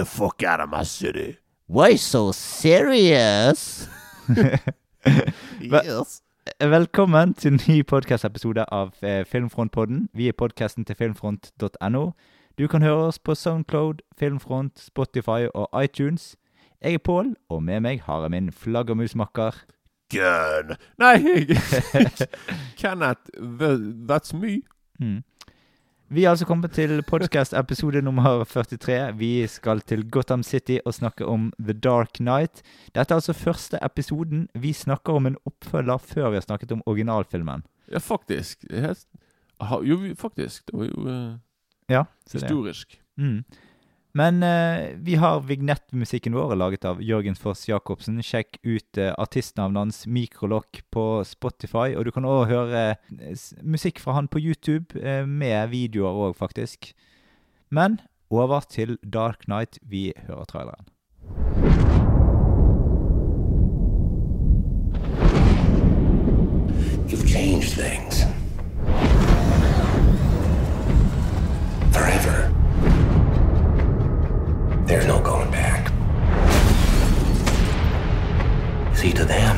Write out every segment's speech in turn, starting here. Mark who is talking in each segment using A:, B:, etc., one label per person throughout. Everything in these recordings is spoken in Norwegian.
A: The fuck out of my city.
B: Why so serious?
A: Yes.
B: Velkommen til en ny podkastepisode av eh, Filmfrontpodden. Vi er podkasten til filmfront.no. Du kan høre oss på Soundcloud, Filmfront, Spotify og iTunes. Jeg er Pål, og med meg har jeg min flaggermusmakker.
A: Gun. Nei, Kenneth, that's me.
B: Mm. Vi er altså kommet til podcast episode nummer 43. Vi skal til Gotham City og snakke om The Dark Knight. Dette er altså første episoden. Vi snakker om en oppfølger før vi har snakket om originalfilmen.
A: Ja, faktisk. Jeg, jo, faktisk. Det var jo eh,
B: Ja, så det.
A: historisk.
B: Mm. Men eh, vi har vignettmusikken vår laget av Jørgen Foss Jacobsen. Sjekk ut uh, artistnavnet hans, Mikrolokk, på Spotify. Og du kan òg høre eh, musikk fra han på YouTube, eh, med videoer òg, faktisk. Men over til Dark Knight. Vi hører traileren.
C: You've changed things. There's no going back. See, to them,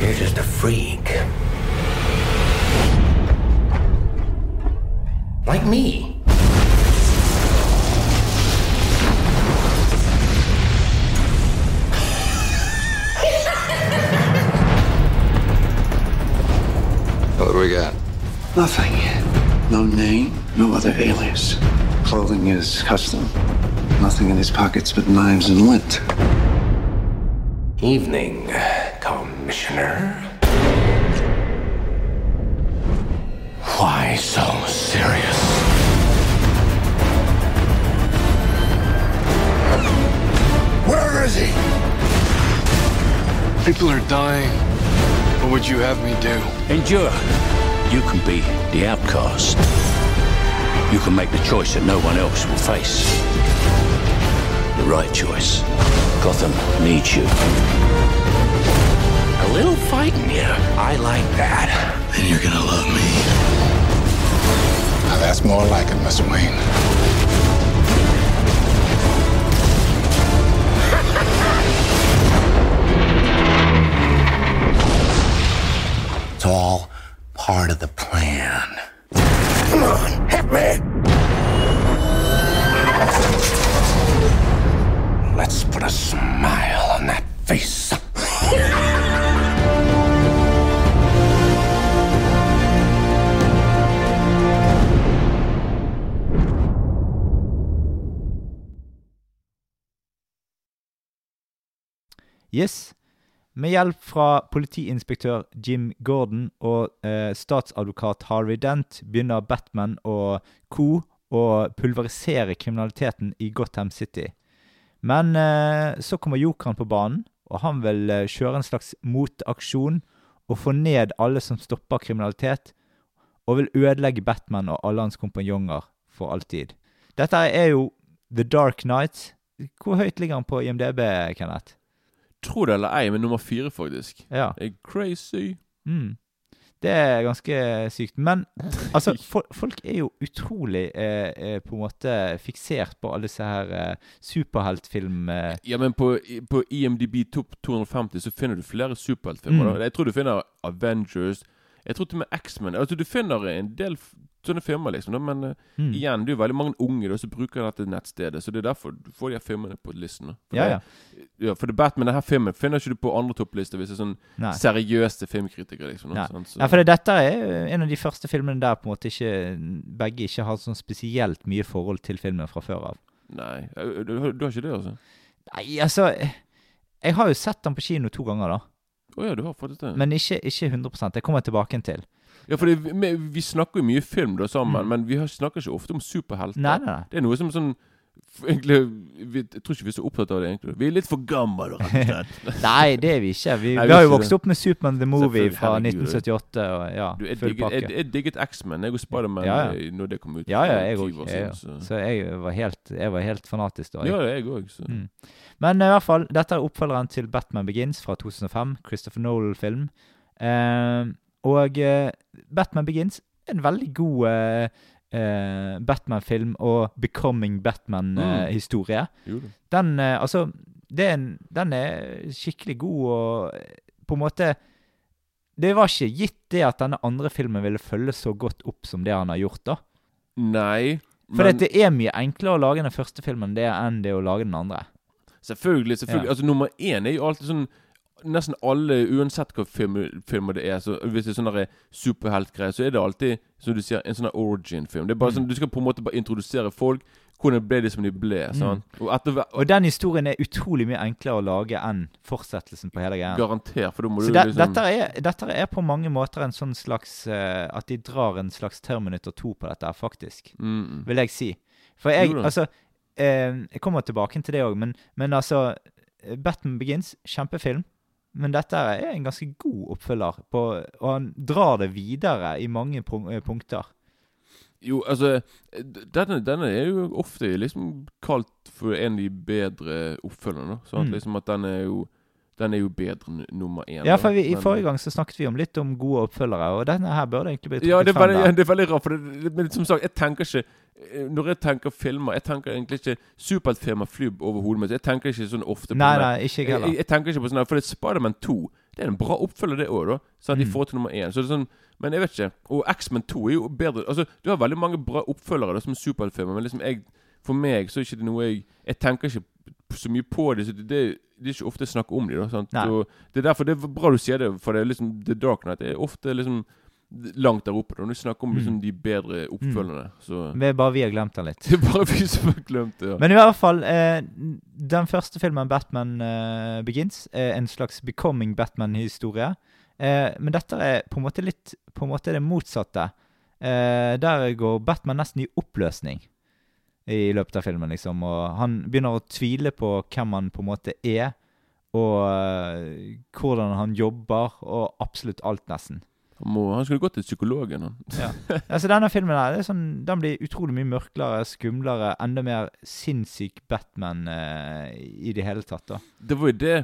C: you're just a freak. Like me.
D: What do we got?
E: Nothing. No name, no other alias. Clothing is custom. Nothing in his pockets but knives and lint.
C: Evening, Commissioner. Why so serious? Where is he?
D: People are dying. What would you have me do?
F: Endure. You can be the outcast. You can make the choice that no one else will face. The right choice. Gotham needs you.
C: A little fighting, yeah. I like that.
E: Then you're gonna love me.
D: Now that's more like it, Miss Wayne.
C: It's all part of the plan. Come on, hit me! Put a smile on that face.
B: Yes. Med hjelp fra politiinspektør Jim Gordon og eh, statsadvokat Harvey Dent begynner Batman og co. å pulverisere kriminaliteten i Gotham City. Men eh, så kommer jokeren på banen, og han vil eh, kjøre en slags motaksjon og få ned alle som stopper kriminalitet, og vil ødelegge Batman og alle hans kompanjonger for alltid. Dette er jo The Dark Knight. Hvor høyt ligger han på IMDb, Kenneth?
A: Tro det eller ei, men nummer fire, faktisk.
B: Ja.
A: Det er crazy.
B: Mm. Det er ganske sykt. Men altså, fol folk er jo utrolig eh, eh, på en måte fiksert på alle disse her eh, superheltfilm... Eh.
A: Ja, men på, på IMDb topp 250 så finner du flere superheltfilmer.
B: Mm.
A: Jeg tror du finner Avengers Jeg tror til og med X-Men Altså, du finner en del sånne filmer, liksom. Da, men eh,
B: Mm.
A: igjen, det er jo veldig mange unge da, som bruker dette nettstedet. Så det er derfor du får de her firmaene på listen. da. For
B: Ja,
A: det-
B: ja.
A: ja. For The Batman, denne filmen, finner ikke du på andre topplister hvis det er sånn
B: Nei.
A: seriøse filmkritikere. liksom. Da, sant? Så-
B: Ja, for det, dette er en av de første filmene der på en måte ikke begge ikke har sånn spesielt mye forhold til filmen fra før av.
A: Nei, du, du, du har ikke det, altså?
B: Nei, altså Jeg har jo sett den på kino to ganger, da.
A: Oh, ja, du har faktisk det.
B: Men ikke, ikke 100% Det kommer jeg tilbake til.
A: Ja, for det, vi, vi snakker jo mye film da sammen,
B: Mm.
A: men vi snakker ikke ofte om superhelter.
B: Nei, nei, nei.
A: Det er noe som sånn Egentlig vi, Jeg tror ikke vi er så opptatt av det, egentlig. Vi er litt for gamle, rett og slett.
B: Nei, det er vi ikke. Vi,
A: Nei,
B: vi har jo vokst opp med Superman the Movie fra 1978. Og, ja,
A: Du, jeg, digget, jeg, jeg digget X-Men. Jeg og Spiderman
B: Ja, ja.
A: eh, når det kom ut.
B: Ja, ja, jeg
A: 20
B: òg.
A: så-
B: Så jeg var helt, jeg var helt fanatisk da. jeg.
A: Ja, jeg også, Så.
B: Mm. Men i hvert fall, dette er oppfølgeren til Batman Begins fra 2005. Christopher Nolan-film. Eh, og eh, Batman Begins er en veldig god eh, eh, Batman-film og Becoming Batman-historie.
A: Jo.
B: Den Altså, er en, den er skikkelig god og på en måte Det var ikke gitt det at denne andre filmen ville følge så godt opp som det han har gjort, da.
A: Nei.
B: For det er mye enklere å lage den første filmen det enn det å lage den andre.
A: Selvfølgelig. selvfølgelig
B: Ja.
A: Altså Nummer én er jo alltid sånn Nesten alle, uansett hva filmer, filmer det er så Hvis det er sånne superheltgreier, så er det alltid Som du sier, en sånn origin-film. Det er bare
B: Mm.
A: sånn Du skal på en måte bare introdusere folk. Hvordan ble de som de ble? sant? Og etter
B: Og den historien er utrolig mye enklere å lage enn fortsettelsen på hele greia.
A: Garantert. For da må
B: Så
A: du
B: de,
A: liksom
B: dette, er, dette er på mange måter en sånn slags uh, At de drar en slags Terminator 2 på dette, faktisk.
A: mm, mm.
B: Vil jeg si. For jeg. Altså uh, Jeg kommer tilbake til det òg, men, men altså Batman Begins, kjempefilm. Men dette er en ganske god oppfølger, på, og han drar det videre i mange eh, punkter.
A: Jo, altså denne, denne er jo ofte liksom kalt for en av de bedre oppfølgerne. Sant?
B: Mm.
A: Liksom at den er jo Den er jo bedre enn nummer én.
B: Ja, for vi, I forrige gang så snakket vi om litt om gode oppfølgere, og denne her bør det egentlig blitt
A: Ja, det
B: trukket
A: er,
B: frem
A: Ja,
B: der.
A: det er veldig rart. For det, men som sagt, jeg tenker ikke eh, Når jeg tenker filmer Jeg tenker egentlig ikke superheltfilmer flyr over hodet mitt. Jeg tenker ikke sånn ofte på
B: Nei, nei, ikke heller.
A: jeg, jeg tenker ikke på sånn For det er Spiderman 2 Det er en bra oppfølger, det òg, da. Sant? I
B: Mm.
A: forhold til nummer én. Så det er sånn Men jeg vet ikke. Og X-Men 2 er jo bedre Altså, du har veldig mange bra oppfølgere da, som superheltfilmer, men liksom jeg For meg så er ikke noe jeg Jeg tenker ikke så mye på det. Så det, det, det er ikke ofte snakk om da. Og det er derfor det er bra du sier det, for det er liksom The Dark Knight er ofte liksom langt der oppe. Når du snakker om
B: Mm.
A: liksom, de bedre oppfølgerne. Mm.
B: Det er bare vi har glemt den litt.
A: Det er bare vi som har glemt det. Ja.
B: Men i hvert fall, eh, den første filmen, Batman eh, Begins, er en slags Becoming Batman-historie. Eh, men dette er på en måte litt På en måte det motsatte. Eh, der går Batman nesten i oppløsning i løpet av filmen, liksom. Og han begynner å tvile på hvem han på en måte er, og eh, hvordan han jobber, og absolutt alt, nesten.
A: Han, må, han skulle gått til psykologen. Han.
B: Altså Denne filmen her, det er sånn, den blir utrolig mye mørklere, skumlere, enda mer sinnssyk Batman eh, i det hele tatt. da.
A: Det var jo det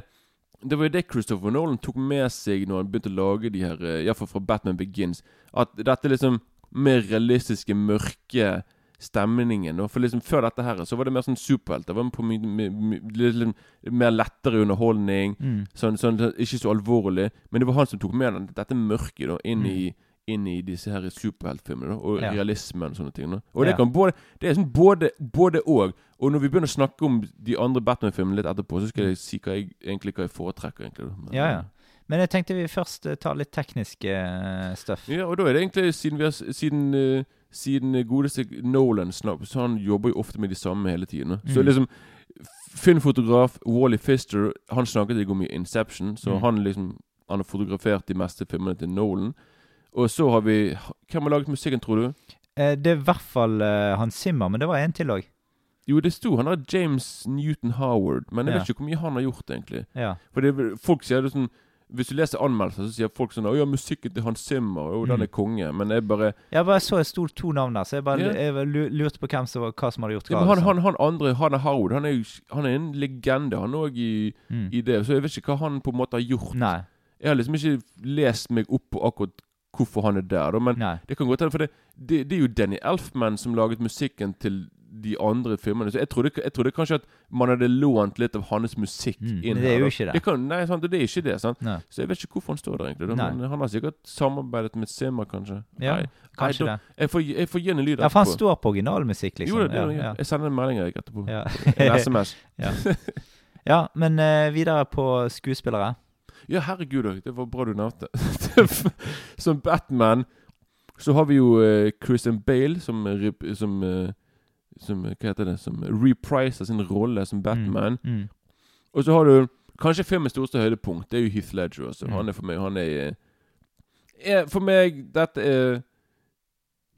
A: Det var jo det Christopher Nolan tok med seg når han begynte å lage de her eh, Iallfall fra Batman Begins. At dette liksom mer realistiske, mørke stemningen. For liksom Før dette her så var det mer sånn superhelt. Det var på my, my, my, liksom, mer lettere underholdning. Sånn, sånn, sånn, Ikke så alvorlig. Men det var han som tok med den, dette mørket da inn i inn i disse her superheltfilmene. Og
B: Mm. Ja.
A: realismen og sånne ting. da. Og det kan både Det er sånn både både og. Og når vi begynner å snakke om de andre Batman-filmene litt etterpå, så skal jeg si hva jeg egentlig hva jeg foretrekker. egentlig. Men,
B: Ja, ja. Men jeg tenkte vi først eh, tar litt teknisk uh, stuff.
A: Ja, og da er det egentlig siden vi har Siden, eh, siden godeste Nolan så han jobber jo ofte med de samme hele tiden. Mm. Så liksom Filmfotograf Wally Fister Han snakket ikke om i Inception, så
B: Mm.
A: han liksom Han har fotografert de meste filmene til Nolan. Og så har vi Hvem har laget musikken, tror du?
B: Eh, det er i hvert fall eh, Hans Zimmer, men det var en til òg.
A: Jo, det sto han har James Newton Howard, men jeg
B: Ja.
A: vet ikke hvor mye han har gjort, egentlig.
B: Ja.
A: For folk sier det sånn Hvis du leser anmeldelser, så sier folk sånn 'Å ja, musikken til Hans Zimmer, jo, den
B: Mm.
A: er konge', men jeg bare
B: Jeg bare så et stort to navn der, så jeg bare
A: Ja.
B: jeg lurte på hvem som, hva som hadde gjort
A: ja,
B: hva.
A: men han, han, han andre, han er Howard, han er han er en legende, han òg, i,
B: Mm.
A: i det. Så jeg vet ikke hva han på en måte har gjort.
B: Nei.
A: Jeg har liksom ikke lest meg opp på akkurat hvorfor han er der, da, men
B: nei.
A: det kan godt hende, for det, det, det er jo Danny Elfman som laget musikken til de andre filmene. Så jeg trodde, jeg trodde kanskje at man hadde lånt litt av hans musikk
B: Mm,
A: inn
B: men det er jo ikke det.
A: det kan, nei, sant, det er ikke det. sant?
B: nei.
A: Så jeg vet ikke hvorfor han står der, egentlig. Da. Men han har sikkert samarbeidet med Sema, kanskje.
B: Ja,
A: Nei,
B: Kanskje
A: nei,
B: det.
A: da- Jeg får, jeg får gi en lyd
B: Ja, for han står på originalmusikk, liksom.
A: Jo, det, det,
B: ja,
A: Jeg sender en melding jeg etterpå.
B: ja.
A: En SMS.
B: ja. ja, men uh, videre på skuespillere.
A: Ja, herregud òg. Det var bra du nevnte. som Batman så har vi jo eh, Christian Bale som, som, eh, som eh, Hva heter det? Som repriser sin rolle som Batman.
B: Mm. Mm.
A: Og så har du kanskje filmens største høydepunkt. Det er jo Heath Ledger. Altså.
B: Mm.
A: Han er for meg Han er, er For meg Dette er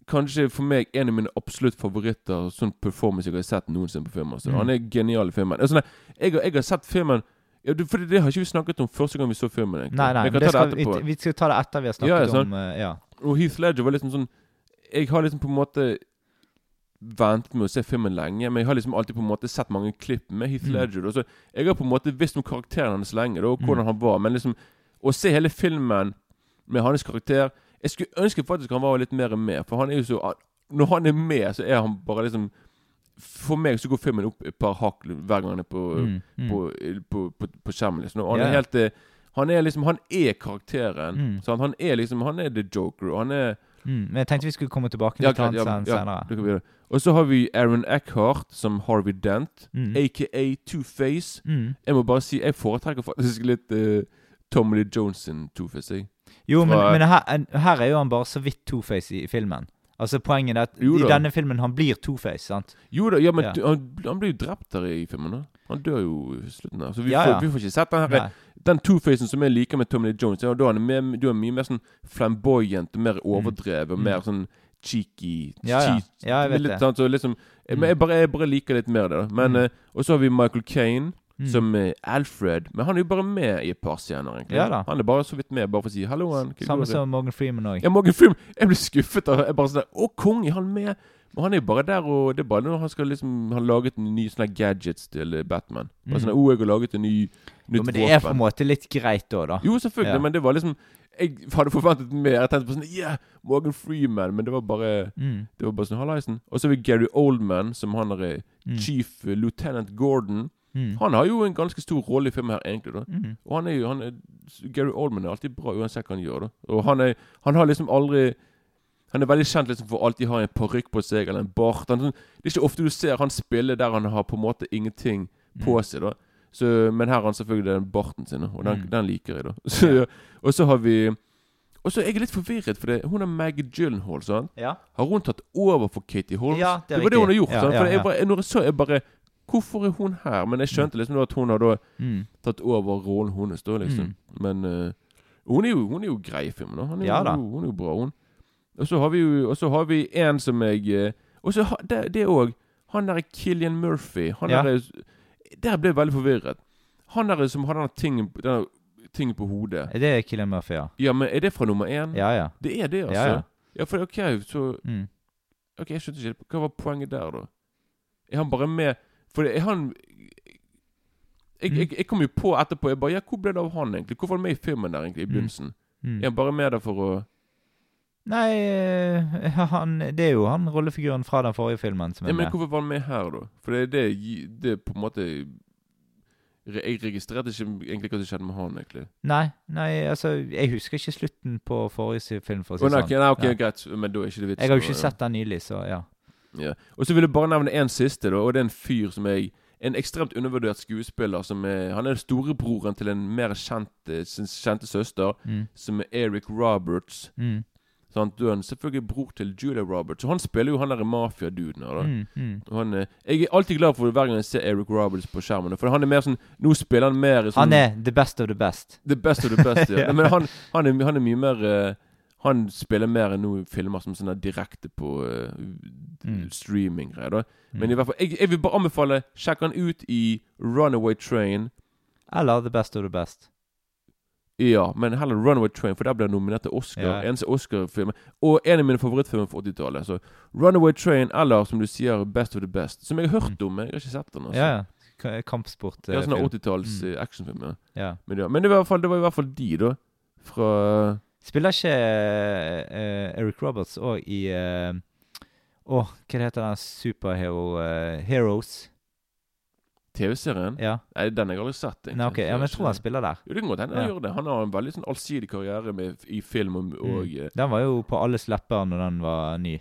A: Kanskje for meg en av mine absolutt favoritter sånn performance jeg har sett noensinne på film. Altså.
B: Mm.
A: Han er genial i filmen. Altså, nei, jeg, har- jeg har sett filmen ja, det- For det har ikke vi snakket om første gang vi så filmen. egentlig.
B: Nei, nei, men det skal, vi, vi skal ta det etter vi har
A: snakket ja, sånn.
B: om uh, Ja.
A: Og Heath Ledger var liksom sånn Jeg har liksom på en måte ventet med å se filmen lenge, men jeg har liksom alltid på en måte sett mange klipp med Heath
B: Mm.
A: Ledger. Og så jeg har på en måte visst om karakteren hans lenge, da, og hvordan
B: Mm.
A: han var. Men liksom å se hele filmen med hans karakter Jeg skulle ønske faktisk han var litt mer med, for han er jo så Når han er med, så er han bare liksom For meg så går filmen opp et par hakk hver gang han er på,
B: Mm, mm.
A: på, på, på, på skjermen. Liksom. Han yeah. eh, Han er liksom Han er karakteren.
B: Mm.
A: Han er liksom Han er the joker. Og han er
B: Mm. Men jeg tenkte vi skulle komme tilbake
A: Ja,
B: til han
A: ja,
B: senere.
A: ja, det. Og så har vi Aaron Eckhart som Harvey Dent,
B: Mm.
A: aka Two-Face.
B: Mm.
A: Jeg må bare si Jeg foretrekker faktisk litt uh, Tommy Lee Jones sin Two-Face.
B: Jo, men, men her, her er jo han bare så vidt Two-Face i, i filmen. Altså Poenget er at i denne filmen han blir Two-Face, sant?
A: Jo da, ja, men
B: Ja.
A: Han, han blir jo drept der i filmen. da Han dør jo i slutten Der. Så vi,
B: Ja,
A: får,
B: ja.
A: vi får ikke sett den her
B: Nei.
A: Den Two-Facen som jeg liker med Tommy Jones. Ja, da er han mer, du er mye mer sånn flamboyant og mer overdrevet. Og
B: Mm.
A: mer sånn cheeky.
B: Ja, ja. Ja, jeg vet
A: litt,
B: det.
A: Sånn, så liksom,
B: Mm.
A: Men jeg bare, jeg bare liker litt mer det. da Men,
B: Mm.
A: eh, Og så har vi Michael Kane
B: Mm.
A: som eh, Alfred. Men han er jo bare med i et par scener, egentlig.
B: Ja da.
A: Han er bare så vidt med, bare for å si 'hallo'.
B: Samme som Morgan Freeman òg.
A: Ja, Morgan Freeman. Jeg ble skuffet. av Jeg bare sånn Å, konge, han med? Men han er jo bare der, og det er bare når han skal liksom Han har laget en ny sånne gadgets til eh, Batman. Bare
B: Mm.
A: sånn, oh, jeg har laget en ny nytt
B: Jo, men det er på en måte litt greit da, da.
A: Jo, selvfølgelig,
B: Ja.
A: men det var liksom Jeg hadde forventet mer. Jeg tenkte på sånn Yeah, Morgan Freeman. Men det var bare
B: Mm.
A: Det var bare sånn Hallaisen. Og så har vi Gary Oldman, som han er eh,
B: Mm.
A: Chief eh, Lieutenant Gordon.
B: Mm.
A: Han har jo en ganske stor rolle i filmen her, egentlig. da
B: Mm.
A: Og han er jo han er, Gary Oldman er alltid bra uansett hva han gjør. da Og han er Han har liksom aldri Han er veldig kjent liksom for å alltid ha en parykk på seg eller en bart. Sånn- det er ikke ofte du ser han spille der han har på en måte ingenting på
B: Mm.
A: seg. da så, Men her har han selvfølgelig den barten sin, og den,
B: Mm.
A: den liker jeg. da så, ja. Og så har vi Og så er jeg litt forvirret, for det, hun er Maggie Gyllenhaal. Sånn.
B: Ja.
A: Har hun tatt over for Katie Holmes?
B: Ja, det er
A: var det hun har gjort.
B: Ja,
A: For jeg bare, når jeg så jeg bare Hvorfor er hun her? Men jeg skjønte liksom at hun har da
B: Mm.
A: tatt over rollen hennes, da, liksom.
B: Mm.
A: Men uh, hun, er jo, hun er jo grei i filmen. Hun er, jo, hun er jo bra, hun. Og så har vi jo Og så har vi en som jeg eh, Og så det òg. Han der Killian Murphy. Han
B: Ja.
A: der Der ble jeg veldig forvirret. Han derre som har denne tingen, denne ting på hodet.
B: Er det Killian Murphy, ja?
A: Ja, men er det fra nummer én?
B: Ja, ja.
A: Det er det, altså?
B: Ja, ja.
A: for OK, så
B: Mm.
A: Ok, jeg skjønte ikke Hva var poenget der, da? Er han bare med For er han jeg,
B: Mm.
A: jeg, jeg kom jo på etterpå jeg bare, Ja, hvor ble det av han, egentlig? Hvorfor var han med i filmen der, egentlig, i
B: Mm.
A: begynnelsen?
B: Mm.
A: Er han bare med der for å
B: Nei, eh, han, det er jo han rollefiguren fra den forrige filmen som
A: ja,
B: er
A: Men
B: med.
A: hvorfor var han med her, da? For det er det, det er på en måte Jeg registrerte ikke egentlig hva som skjedde med han, egentlig.
B: Nei, nei, altså Jeg husker ikke slutten på forrige film, for å si
A: Å, nei,
B: sånn.
A: ok, nei, ok,
B: Ja.
A: greit, men da er ikke det vits.
B: Jeg har jo ikke sett den nylig, så ja.
A: Ja. Og så vil jeg bare nevne en siste, da, og det er en fyr som jeg En ekstremt undervurdert skuespiller. Som er, han er storebroren til en mer kjent, eh, kjente søster,
B: Mm.
A: som er Eric Roberts.
B: Mm.
A: Sant? Du er selvfølgelig bror til Julia Roberts. Og han spiller jo han derre mafia-duden her, da.
B: Mm. Mm.
A: Han, eh, jeg er alltid glad for hver gang jeg ser Eric Roberts på skjermen. For han er mer sånn Nå spiller han mer sånn
B: Han er the best of the best.
A: The best of the best, ja.
B: Ja.
A: Men han, han, er, han er mye mer uh, Han spiller mer enn noen filmer som sånn direkte på uh,
B: Mm.
A: streaming-greier. Men
B: Mm.
A: i hvert fall jeg, jeg vil bare anbefale Sjekk han ut i Runaway Train.
B: Eller the best of the best.
A: Ja, men heller Runaway Train, for der ble han nominert til Oscar.
B: Ja.
A: Eneste Oscar-film. Og en av mine favorittfilmer fra 80-tallet. Så Runaway Train, eller som du sier, Best of the Best. Som jeg har hørt om, men jeg har ikke sett den. Altså.
B: Mm. Ja, ja. Kampsport.
A: Ja,
B: eh,
A: sånn 80-talls
B: Mm.
A: eh, actionfilm. Ja.
B: Ja.
A: Men, ja. men det, var fall, det var i hvert fall de, da. Fra
B: Spiller ikke uh, Eric Roberts òg i Å, uh, oh, hva heter den superhero uh, Heroes?
A: TV-serien.
B: Ja.
A: Nei, den har jeg aldri sett. egentlig.
B: Nei, ok, ja, men jeg tror han spiller der.
A: Jo, det kan godt hende han gjør det. Han har en veldig sånn allsidig karriere med, i film og, og
B: Mm.
A: eh,
B: Den var jo på alles lepper når den var ny.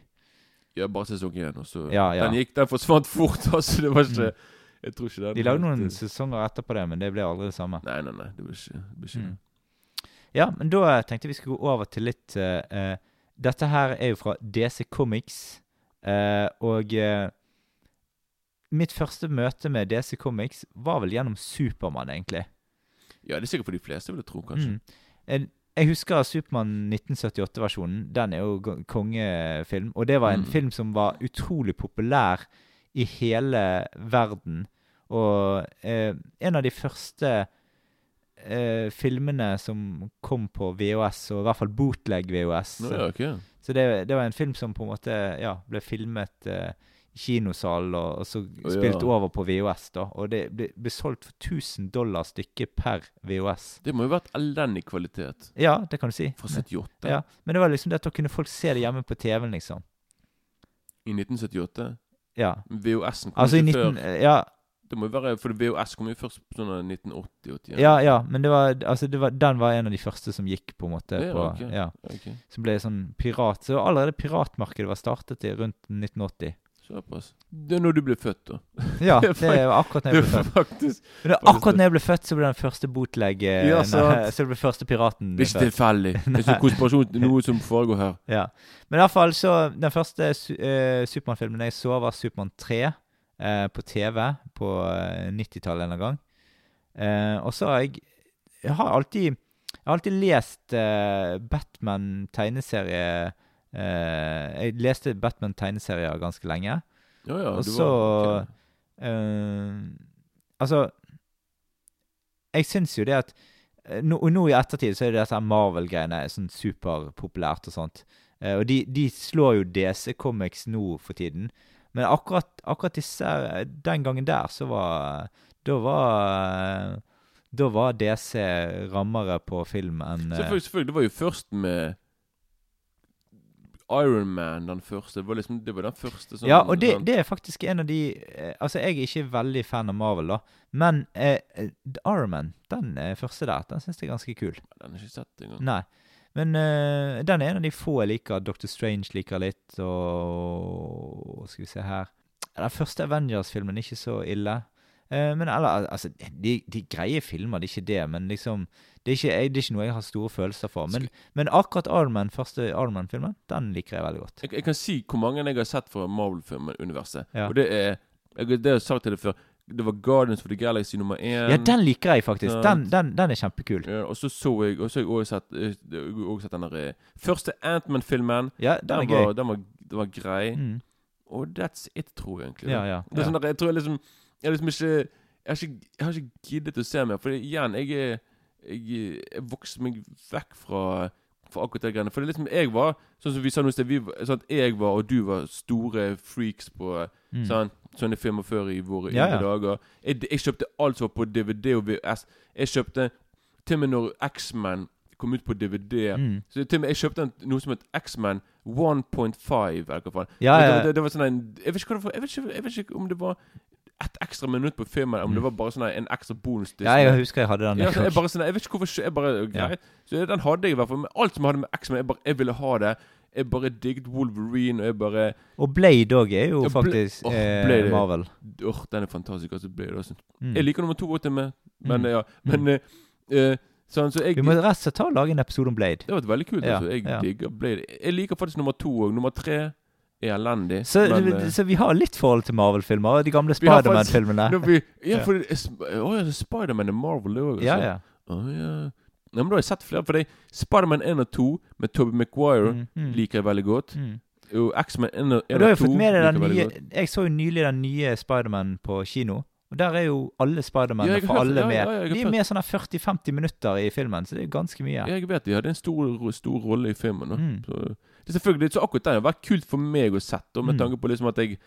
A: ja, bare sesong én.
B: Ja, ja.
A: Den gikk, den forsvant fort, altså. Det var ikke
B: Mm.
A: Jeg tror ikke den
B: De lagde noen sesonger etterpå det, men det ble aldri det samme.
A: Nei, nei, nei. Det ble ikke, det var ikke
B: Mm. Ja, men da tenkte jeg vi skulle gå over til litt uh, eh, Dette her er jo fra DC Comics, uh, og eh, mitt første møte med DC Comics var vel gjennom Supermann, egentlig.
A: Ja, det er sikkert for de fleste, vil jeg tro, kanskje.
B: Mm. Jeg husker Supermann 1978-versjonen. Den er jo kongefilm. Og det var en
A: Mm.
B: film som var utrolig populær i hele verden. Og eh, en av de første eh, filmene som kom på VHS, og i hvert fall bootleg VHS.
A: No, ja, okay.
B: Så det, det var en film som på en måte ja, ble filmet eh, i kinosal, og, og så spilt
A: ja.
B: over på VHS. da Og det ble, ble solgt for 1000 dollar stykket per VHS.
A: Det må jo vært elendig kvalitet
B: Ja, det kan du si.
A: fra 78.
B: Ja, Men det var liksom det at da kunne folk se det hjemme på TV-en, liksom.
A: I 1978?
B: Ja.
A: VHS-en kom
B: Altså
A: ikke
B: 19...
A: før.
B: Ja,
A: Det må jo være, for VHS kom jo først på sånn 1980-81.
B: ja, ja, men det var, altså det var, den var en av de første som gikk, på en måte.
A: Ja,
B: på,
A: okay.
B: ja,
A: Okay.
B: Som ble sånn pirat. Så allerede piratmarkedet var startet i rundt 1980.
A: Såpass. Det er når du ble født, da.
B: Ja,
A: Det er
B: akkurat når jeg ble født.
A: faktisk
B: det er akkurat når jeg ble født, så ble den første bootleg eh,
A: Ja.
B: Så det ble første piraten
A: Det er ikke tilfeldig. Det er konspirasjon noe som foregår her.
B: Ja. Men i hvert fall så Den første su eh, Supermann-filmen jeg så, var Supermann 3 uh, på TV på eh, 90-tallet en gang. Uh, og så har jeg Jeg har alltid Jeg har alltid lest eh, Batman-tegneserie eh, Jeg leste Batman-tegneserier ganske lenge.
A: Ja, ja,
B: Og så
A: var- ok.
B: eh, Altså Jeg syns jo det at eh, nå, nå i ettertid så er det dette Marvel-greiene sånn superpopulært og sånt. Eh, og de, de slår jo DC Comics nå for tiden. Men akkurat, akkurat disse eh, Den gangen der så var Da var eh, Da var DC rammere på film enn eh,
A: selvfølgelig. Det var jo først med Iron Man, den første. Det var liksom Det var den første sånn
B: Ja, og det,
A: sånn-
B: det er faktisk en av de eh, Altså, jeg er ikke veldig fan av Marvel, da. Men eh, eh, Iron Man, den eh, første der, den syns jeg er ganske kul.
A: Den har jeg ikke sett engang.
B: Nei. Men eh, den er en av de få jeg liker. Doctor Strange liker litt, og Skal vi se her Den første Avengers-filmen er ikke så ille. Eh, men eller, altså, de, de greie filmer, det er ikke det, men liksom det er, ikke, jeg- det er ikke noe jeg har store følelser for. Men, men akkurat Iron Man, første Iron Man-filmen, den liker jeg veldig godt.
A: Jeg, jeg kan si hvor mange jeg har sett fra Marvel-universet.
B: Ja.
A: Og det er jeg, Det har jeg sagt til deg før. Det var Guardians of the Galaxy nummer én.
B: Ja, den liker jeg faktisk. Den, den, den er kjempekul.
A: Ja, og så så jeg Og så har jeg også sett, eh, også sett den der eh, første Ant-Man-filmen.
B: Ja, den
A: Den, var, den, var, den var grei.
B: Mm.
A: Og that's it, tror jeg egentlig.
B: Ja, ja.
A: Det
B: ja.
A: sånn der, jeg tror jeg liksom Jeg liksom ikke Jeg har ikke, jeg har ikke giddet å se mer. For igjen, jeg er Jeg, jeg vokste meg vekk fra fra akkurat det greiene. For det er liksom Jeg var Sånn som vi sa nå i sånn at jeg var, og du var store freaks på
B: Mm.
A: sånn, sånne filmer før i våre
B: Ja, ja.
A: dager. Jeg, jeg kjøpte alt som var på DVD og VHS. Jeg kjøpte til og med når X-Man kom ut på DVD.
B: Mm.
A: Så til og med jeg kjøpte en, noe som het X-Man 1.5, eller hva faen.
B: Ja, ja.
A: Det, det, det var sånn en jeg vet, ikke jeg, vet ikke, jeg vet ikke om det var ett ekstra minutt på filmen, om det var bare sånn en ekstra bonus.
B: Mm. ja, jeg husker jeg hadde den.
A: Ja,
B: jeg
A: bare sånn, jeg vet ikke hvorfor jeg bare,
B: Ja.
A: Så den hadde jeg i hvert fall. Men alt som hadde med X-Men, jeg, bare, jeg ville ha det. Jeg bare digget Wolverine, og jeg bare
B: Og Blade òg er jo
A: Ja,
B: faktisk
A: oh,
B: eh, Marvel.
A: Åh, den er fantastisk. Altså, Blade også.
B: Mm.
A: Jeg liker nummer to godt men
B: Mm.
A: ja. Men eh, eh, sånn, så jeg
B: Vi må rett og slett ta og lage en episode om Blade.
A: Det var veldig kult.
B: Ja,
A: altså. Jeg
B: ja.
A: digger Blade. Jeg liker faktisk nummer to og Nummer tre er elendig.
B: Så,
A: men, eh,
B: så vi har litt forhold til Marvel-filmer, de gamle Spiderman-filmene.
A: ja, for oh, ja, Spiderman er Marvel, det òg.
B: Ja, ja.
A: Oh, ja. Nei, men da har jeg sett flere. For Spiderman 1 og 2 med Tobey Maguire
B: Mm, mm,
A: liker jeg veldig godt.
B: mm.
A: Og X-Men 1 og, 2
B: Og du har jo
A: 2
B: fått med deg den
A: liker jeg
B: nye
A: godt.
B: Jeg så jo nylig den nye Spiderman på kino. Og der er jo alle
A: Ja,
B: Spidermannene
A: jeg har
B: fra alle
A: ja,
B: med.
A: ja,
B: De er med sånn 40-50 minutter i filmen, så det er ganske mye.
A: Jeg vet de hadde en stor, stor rolle i filmen.
B: Mm.
A: Så, det er selvfølgelig, så akkurat den har vært kult for meg å sette, med
B: Mm.
A: tanke på liksom at jeg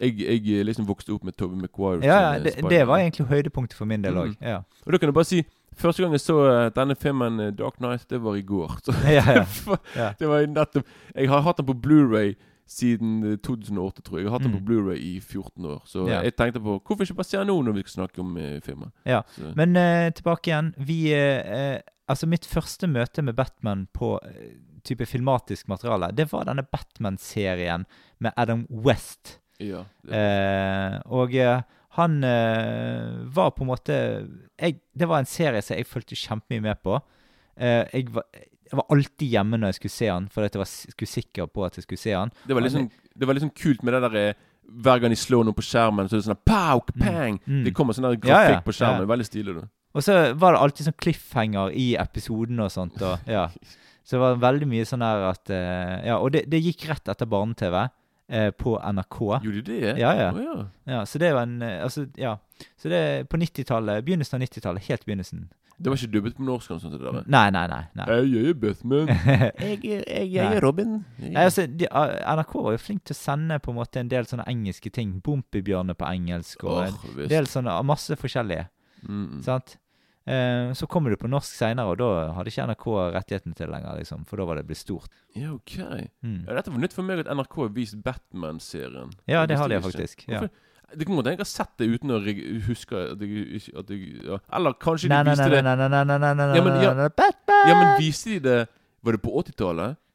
A: jeg, jeg liksom vokste opp med Tobey Maguire.
B: Ja,
A: eh,
B: det, det var egentlig høydepunktet for min del òg.
A: Mm.
B: Ja.
A: Og da kan jeg bare si Første gang jeg så eh, denne filmen eh, Dark Knight, det var i går. Så,
B: Ja, ja.
A: Det var nettopp Jeg har hatt den på Blu-ray siden eh, 2008, tror jeg. Jeg har hatt den
B: Mm.
A: på Blu-ray i 14 år. Så eh, jeg tenkte på Hvorfor ikke bare se den nå når vi skal snakke om eh, filmen?
B: Ja.
A: Så,
B: Men uh, tilbake igjen. Vi eh, eh, Altså, mitt første møte med Batman på eh, type filmatisk materiale, det var denne Batman-serien med Adam West.
A: ja,
B: Eh, og eh, han eh, var på en måte jeg, Det var en serie som jeg fulgte kjempemye med på. Eh, jeg, var, jeg var alltid hjemme når jeg skulle se han, fordi jeg var skulle sikker på at jeg skulle se han.
A: det, var liksom, det var liksom kult med det der eh, Hver gang de slår noe på skjermen, så er det sånn pow, pang!
B: Mm.
A: Det kommer sånn der
B: Ja,
A: grafikk
B: ja,
A: på skjermen.
B: ja.
A: Veldig stilig. Du.
B: Og så var det alltid sånn cliffhanger i episoden og sånt. Og, ja. Så det var veldig mye sånn der at eh, Ja, og det, det gikk rett etter barne-TV eh, på NRK.
A: Gjorde de det?
B: Ja, ja.
A: Å, ja.
B: Ja, så det var en eh, Altså, ja. Så det er på 90-tallet, begynnelsen av 90-tallet, helt begynnelsen.
A: Det var ikke dubbet på norsk? eller sånt, det der.
B: Nei, nei, nei. nei.
A: Jeg er Batman.
B: jeg,
A: jeg,
B: Nei.
A: er Robin. Jeg,
B: Nei, altså, de, ah, NRK var jo flink til å sende på en måte en del sånne engelske ting. Bompibjørner på engelsk og en
A: visst.
B: del sånne, masse forskjellige.
A: Mm, mm.
B: Sant? Eh, så kommer du på norsk seinere, og da hadde ikke NRK rettighetene til lenger, liksom. For da var det blitt stort.
A: Ja, ok.
B: Mm.
A: Ja, dette var nytt for meg at NRK har vist Batman-serien.
B: Ja, det har de faktisk. Ja.
A: Hvorfor- Det kan godt jeg har sett det uten å huske at jeg, at jeg ja. Eller kanskje
B: Nei,
A: de
B: nei,
A: viste
B: nei,
A: det
B: nei, nei, nei, nei, nei, nei, nei, nei,
A: på 80-tallet?
B: Nei,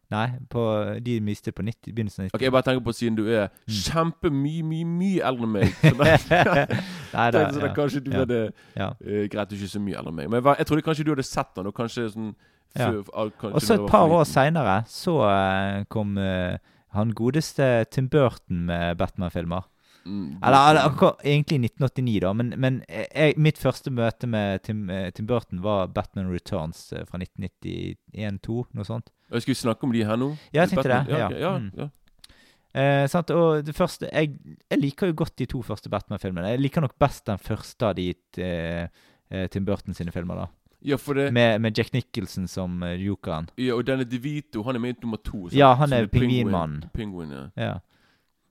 B: på, de mistet på 90, begynnelsen av 90.
A: Ok, Jeg bare tenker på siden du er
B: Mm.
A: kjempemye, mye mye eldre enn meg. Så da,
B: Nei,
A: sånn,
B: ja.
A: Kanskje du
B: Ja.
A: hadde
B: Ja.
A: Uh, Greit, du er ikke så mye eldre enn meg. Men jeg, jeg trodde kanskje du hadde sett den, og kanskje sånn
B: Ja. Og så et par år seinere så uh, kom uh, han godeste Tim Burton med Batman-filmer.
A: Mm,
B: Eller, eller egentlig i 1989, da, men, men jeg, mitt første møte med Tim, Tim Burton var Batman Returns fra 1991-2, noe sånt.
A: Jeg skulle snakke om de her nå.
B: Ja, jeg tenkte
A: Batman-
B: det,
A: Ja,
B: ja.
A: ja,
B: Mm.
A: ja.
B: Eh, sant? Og det første jeg, jeg liker jo godt de to første Batman-filmene. Jeg liker nok best den første av de eh, eh, Tim Burton sine filmer, da.
A: ja, det
B: Med, med Jack Nicholson som uh, jokeren.
A: ja, Og denne DeVito, han er med i nummer to. sant?
B: Ja, han er pingvinmannen.
A: Penguin, ja.
B: Ja.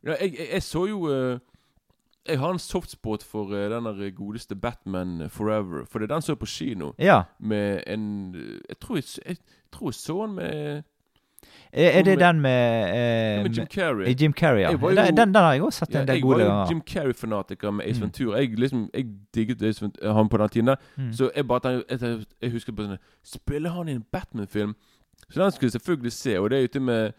A: Ja, jeg, jeg, jeg så jo uh, Jeg har en softspot for uh, den godeste Batman Forever. For det er den som er på kino.
B: ja.
A: Med en eh, Jeg tror jeg, jeg, tror jeg så han med,
B: Er, er det den med, eh,
A: med Jim Carrey.
B: Jim Carrey? Ja.
A: Jo-
B: Den, den, har jeg også sett
A: Ja,
B: en del
A: jeg var jo. Jim Carrey-fanatiker med Ace
B: Mm.
A: Ventura. Jeg liksom Jeg digget Ace Ventura, han på den tiden.
B: Mm.
A: Så jeg bare jeg, jeg, husker på sånn Spiller han i en Batman-film? Så den skulle jeg selvfølgelig se. Og det er ute med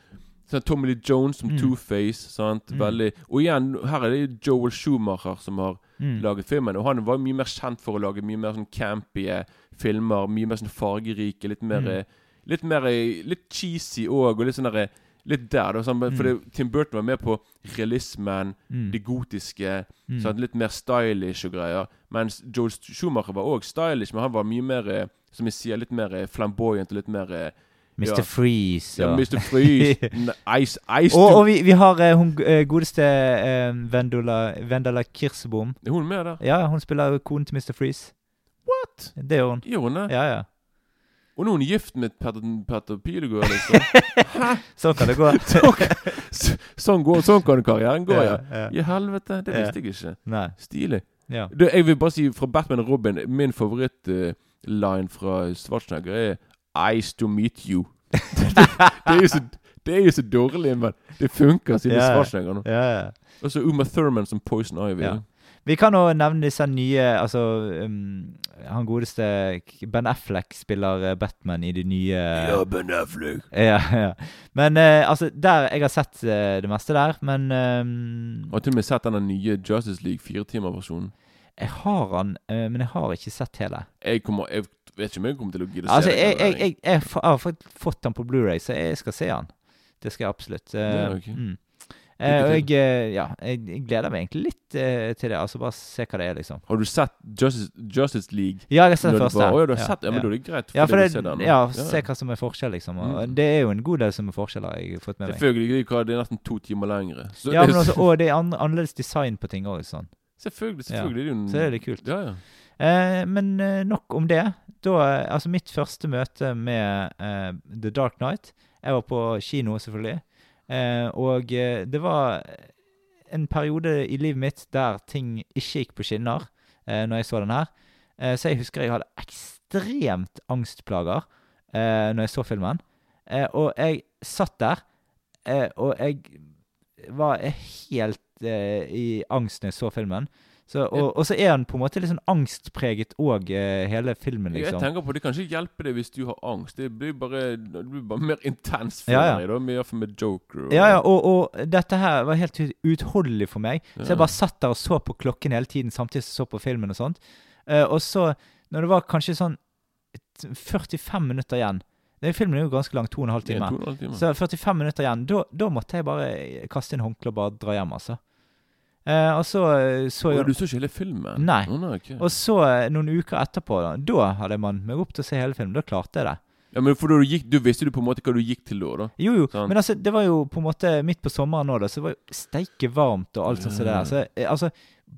A: sånn Tommy Lee Jones som
B: Mm.
A: Two-Face. sant?
B: Mm.
A: Veldig Og igjen, her er det Joel Schumacher som har
B: Mm.
A: laget filmen. Og han var mye mer kjent for å lage mye mer sånn campy eh, filmer. Mye mer sånn fargerike. Litt mer
B: Mm.
A: Eh, Litt mer eh, Litt cheesy òg, og litt sånn derre Litt der, da. Sånn, For det, Tim Burton var med på realismen,
B: Mm.
A: det gotiske.
B: Mm.
A: sånn, Litt mer stylish og greier. Mens Joel Schumacher var òg stylish, men han var mye mer eh, Som jeg sier, litt mer eh, flamboyant og litt mer eh,
B: Mr.
A: ja.
B: Freeze.
A: ja, Mr. Freeze. Ice, ice
B: og, og vi, vi har eh, hun eh, godeste uh, Vendula, Vendela Kirsebom.
A: Er hun med der?
B: Ja, hun spiller konen til Mr. Freeze.
A: What?
B: Det gjør hun.
A: Gjør hun det?
B: Ja, ja.
A: Og nå er hun gift med Petter, Petter Pilgaard, liksom.
B: Sånn kan det gå.
A: S- sånn, går, sånn kan karrieren gå, ja.
B: ja.
A: I helvete, det visste jeg ikke.
B: Nei.
A: Stilig.
B: Ja.
A: Du, jeg vil bare si fra Batman og Robin Min favorittline fra Schwarzenegger er Ice to meet you. det, det, er jo så, det er jo så dårlig, men det funker siden
B: Ja.
A: Schwarzenegger nå.
B: Ja, ja.
A: Og så Uma Thurman som Poison Ivy.
B: Ja. Vi kan òg nevne disse nye Altså, um, han godeste Ben Affleck spiller eh, Batman i de nye
A: Ja, Ben Affleck.
B: Ja, ja. Men uh, altså, der Jeg har sett uh, det meste der, men um,
A: Har til og med sett den nye Justice League firetimerversjonen.
B: Jeg har han, uh, men jeg har ikke sett hele.
A: Jeg, kommer, jeg vet ikke om jeg kommer til å gidde å
B: Altså,
A: se
B: jeg,
A: den.
B: jeg, jeg, jeg har fått, han på Blu-ray, så jeg skal se han. Det skal jeg absolutt. Eh,
A: Ja, okay.
B: mm. Eh, og jeg, eh, ja, jeg, gleder meg egentlig litt eh, til det. Altså, bare se hva det er, liksom.
A: Har du sett Justice, Justice League?
B: Ja, jeg har sett den
A: det
B: første.
A: Å ja, du har sett det? Ja, men da er det greit.
B: Ja, for det,
A: se den,
B: ja, se hva som er forskjell, liksom. Og
A: Mm.
B: Det er jo en god del som er forskjeller jeg har fått med meg.
A: Selvfølgelig. Det er- nesten to timer lengre. Så
B: Ja, men også, og det er an annerledes design på ting òg, sånn.
A: selvfølgelig.
B: Ja.
A: selvfølgelig. Det er
B: Så det er litt kult.
A: Ja, ja.
B: Eh, men nok om det. Da, altså mitt første møte med eh, The Dark Knight Jeg var på kino, selvfølgelig. Eh, og eh, det var en periode i livet mitt der ting ikke gikk på skinner eh, når jeg så den her. Eh, så jeg husker jeg hadde ekstremt angstplager eh, når jeg så filmen. Eh, og jeg satt der, eh, og jeg var helt i angst når jeg så filmen. Så, og, og så er han på en måte litt sånn angstpreget òg, eh, hele filmen, liksom.
A: Jeg tenker på Det kan ikke hjelpe deg hvis du har angst. Det blir bare, det blir bare mer intens for
B: Ja, ja.
A: deg. Da, med, i med Joker. og-
B: Ja, ja, og, og dette her var helt ut- uutholdelig for meg. Så jeg bare satt der og så på klokken hele tiden samtidig som jeg så på filmen og sånt. Eh, og så, når det var kanskje sånn 45 minutter igjen den Filmen er jo ganske lang, to og en halv
A: er
B: time.
A: to og en halv time.
B: Så 45 minutter igjen, da, da måtte jeg bare kaste inn håndkleet og bare dra hjem, altså. Eh, og så eh, så jeg
A: du så ikke hele filmen?
B: Nei.
A: Oh, nei okay.
B: Og så, eh, noen uker etterpå, da, da hadde man meg opp til å se hele filmen. Da klarte jeg det.
A: Ja, men for du gikk Du visste du på en måte hva du gikk til da? da
B: Jo, jo.
A: Sånn.
B: Men altså, det var jo på en måte midt på sommeren nå, da, så det var jo steike varmt og alt sånt som det der. Så altså,